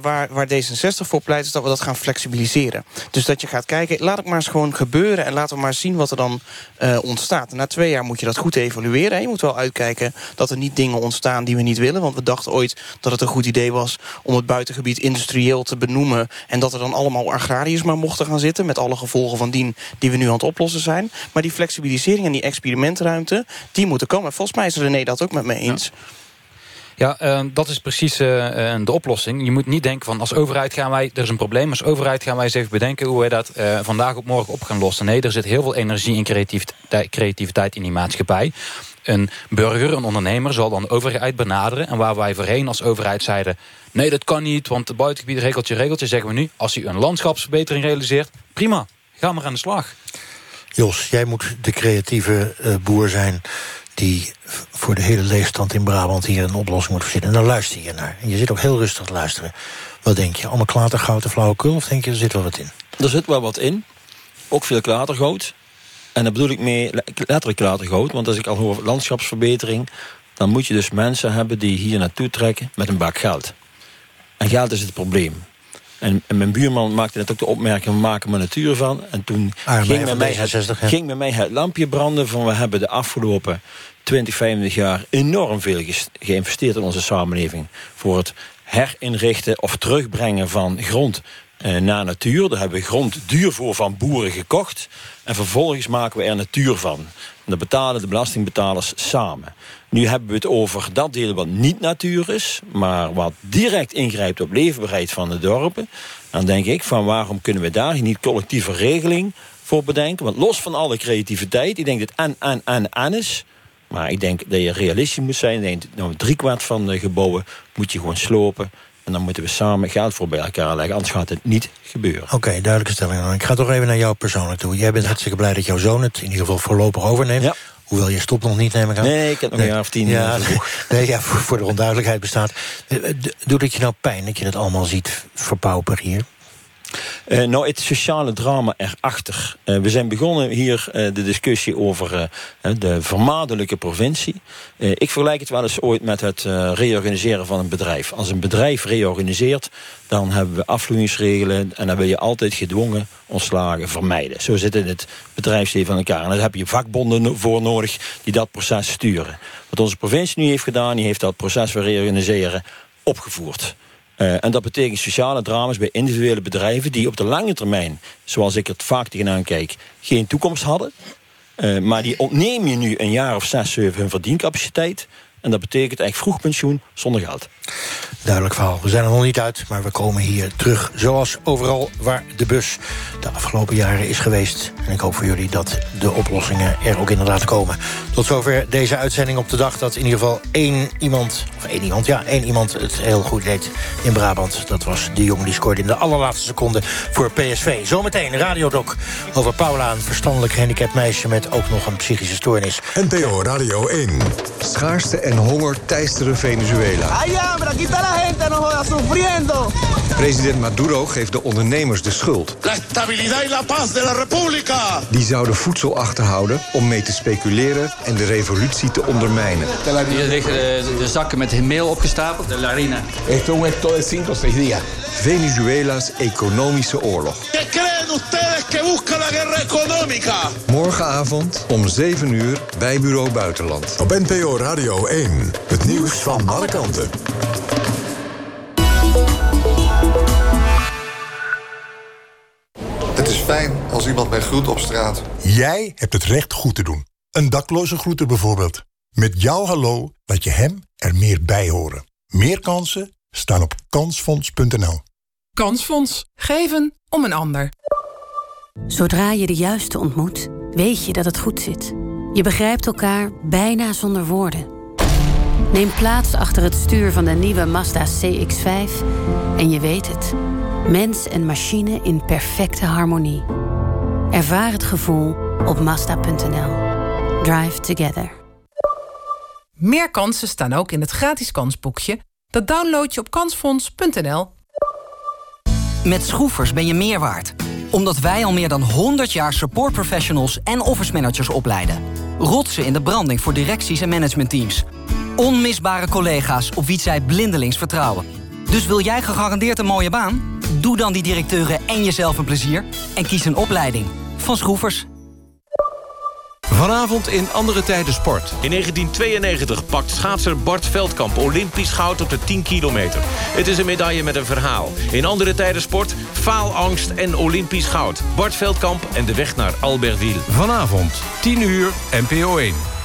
S17: Waar, waar D66 voor pleit is dat we dat gaan flexibiliseren. Dus dat je gaat kijken, laat het maar eens gewoon gebeuren... en laten we maar zien wat er dan eh, ontstaat. Na twee jaar moet je dat goed evalueren. Je moet wel uitkijken dat er niet dingen ontstaan die we niet willen. Want we dachten ooit dat het een goed idee was... om het buitengebied industrieel te benoemen... en dat er dan allemaal agrariërs maar mochten gaan zitten... met alle gevolgen van dien die we nu aan het oplossen zijn. Maar die flexibilisering en die experimentruimte... die moeten komen. Volgens mij is René dat ook met me eens.
S18: Ja, eh, dat is precies eh, eh, de oplossing. Je moet niet denken van als overheid gaan wij... er is een probleem, als overheid gaan wij eens even bedenken... hoe wij dat vandaag op morgen op gaan lossen. Nee, er zit heel veel energie en creativiteit in die maatschappij. Een burger, een ondernemer zal dan de overheid benaderen... en waar wij voorheen als overheid zeiden... nee, dat kan niet, want het buitengebied regeltje, regeltje... zeggen we nu, als u een landschapsverbetering realiseert... prima, ga maar aan de slag.
S1: Jos, jij moet de creatieve eh, boer zijn die voor de hele leegstand in Brabant hier een oplossing moet verzinnen. En dan luister je naar. En je zit ook heel rustig te luisteren. Wat denk je? Allemaal klatergoud en flauwekul? Of denk je, er zit wel wat in?
S14: Er zit wel wat in. Ook veel klatergoud. En daar bedoel ik mee le- letterlijk klatergoud. Want als ik al hoor landschapsverbetering... dan moet je dus mensen hebben die hier naartoe trekken met een bak geld. En geld is het probleem. En, en mijn buurman maakte net ook de opmerking... we maken er natuur van. En toen
S1: Arme
S14: ging bij, mij het,
S1: D66, ja.
S14: ging bij mij het lampje branden... van we hebben de afgelopen 20, 25 jaar... enorm veel geïnvesteerd in onze samenleving... voor het herinrichten of terugbrengen van grond eh, naar natuur. Daar hebben we grond duur voor van boeren gekocht. En vervolgens maken we er natuur van. En dat betalen de belastingbetalers samen. Nu hebben we het over dat deel wat niet natuur is... maar wat direct ingrijpt op leefbaarheid van de dorpen. Dan denk ik van waarom kunnen we daar niet collectieve regeling voor bedenken? Want los van alle creativiteit, ik denk dat en, en, en, en is... Maar ik denk dat je realistisch moet zijn. Ik denk, nou, driekwart van de gebouwen moet je gewoon slopen. En dan moeten we samen geld voor bij elkaar leggen. Anders gaat het niet gebeuren.
S1: Oké, duidelijke stelling. dan. Ik ga toch even naar jou persoonlijk toe. Jij bent hartstikke blij dat jouw zoon het in ieder geval voorlopig overneemt. Hoewel je stopt nog niet, neem ik aan.
S14: Nee, ik heb nog een jaar of tien,
S1: Ja,
S14: eh,
S1: nee, ja voor, voor de onduidelijkheid bestaat. Eh, eh, Doet het je nou pijn dat je dat allemaal ziet verpauperen hier?
S14: Eh, nou, het sociale drama erachter. Eh, we zijn begonnen hier eh, de discussie over de vermadelijke provincie. Ik vergelijk het wel eens ooit met het reorganiseren van een bedrijf. Als een bedrijf reorganiseert, dan hebben we afvloeingsregelen... en dan wil je altijd gedwongen ontslagen vermijden. Zo zit het in het bedrijfsleven aan elkaar. En daar heb je vakbonden voor nodig die dat proces sturen. Wat onze provincie nu heeft gedaan, die heeft dat proces van reorganiseren opgevoerd. Eh, en dat betekent sociale drama's bij individuele bedrijven... die op de lange termijn, zoals ik het vaak tegenaan kijk... geen toekomst hadden. Eh, maar die ontneem je nu een jaar of zes, zeven hun verdiencapaciteit. En dat betekent eigenlijk vroeg pensioen zonder geld.
S1: Duidelijk verhaal. We zijn er nog niet uit, maar we komen hier terug. Zoals overal waar de bus de afgelopen jaren is geweest. En ik hoop voor jullie dat de oplossingen er ook inderdaad komen. Tot zover deze uitzending op de dag dat in ieder geval één iemand... of één iemand, ja, één iemand het heel goed deed in Brabant. Dat was de jongen die scoorde in de allerlaatste seconde voor PSV. Zometeen Radiodoc over Paula, een verstandelijk gehandicapt meisje... met ook nog een psychische stoornis.
S20: NPO Radio 1. Schaarste en honger teisteren Venezuela.
S21: Ay, hambre, aquí está la gente, no joda, sufriendo.
S20: President Maduro geeft de ondernemers de schuld.
S21: La estabilidad y la paz de la república.
S20: Die zouden voedsel achterhouden om mee te speculeren en de revolutie te ondermijnen.
S22: Hier liggen de, de zakken met meel opgestapeld, de larina.
S20: Esto un esto de 5 o 6 días. Venezuela's economische oorlog.
S21: ¿Qué creen ustedes que busca la guerra económica?
S20: Morgenavond om 7 uur bij Bureau Buitenland.
S23: Op NPO Radio 1. Het nieuws van alle kanten.
S24: Het is fijn als iemand mij groet op straat.
S23: Jij hebt het recht goed te doen. Een dakloze groeten bijvoorbeeld. Met jouw hallo laat je hem er meer bij horen. Meer kansen staan op kansfonds.nl.
S25: Kansfonds. Geven om een ander.
S26: Zodra je de juiste ontmoet, weet je dat het goed zit. Je begrijpt elkaar bijna zonder woorden. Neem plaats achter het stuur van de nieuwe Mazda CX-5 en je weet het. Mens en machine in perfecte harmonie. Ervaar het gevoel op Mazda.nl. Drive together.
S25: Meer kansen staan ook in het gratis kansboekje. Dat download je op kansfonds.nl.
S27: Met Schroefers ben je meer waard. Omdat wij al meer dan 100 jaar support professionals en office managers opleiden. Rotsen in de branding voor directies en managementteams. Onmisbare collega's op wie zij blindelings vertrouwen. Dus wil jij gegarandeerd een mooie baan? Doe dan die directeuren en jezelf een plezier. En kies een opleiding. Van Schroefers.
S28: Vanavond in Andere Tijden Sport. In 1992 pakt schaatser Bart Veldkamp olympisch goud op de 10 kilometer. Het is een medaille met een verhaal. In Andere Tijden Sport, faalangst en olympisch goud. Bart Veldkamp en de weg naar Albertville.
S29: Vanavond, 10 uur, NPO 1.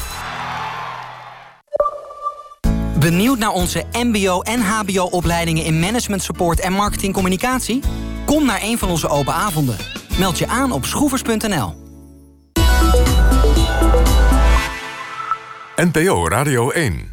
S27: Benieuwd naar onze mbo- en hbo-opleidingen in management support en marketingcommunicatie? Kom naar een van onze open avonden. Meld je aan op schroevers.nl.
S23: NPO Radio 1.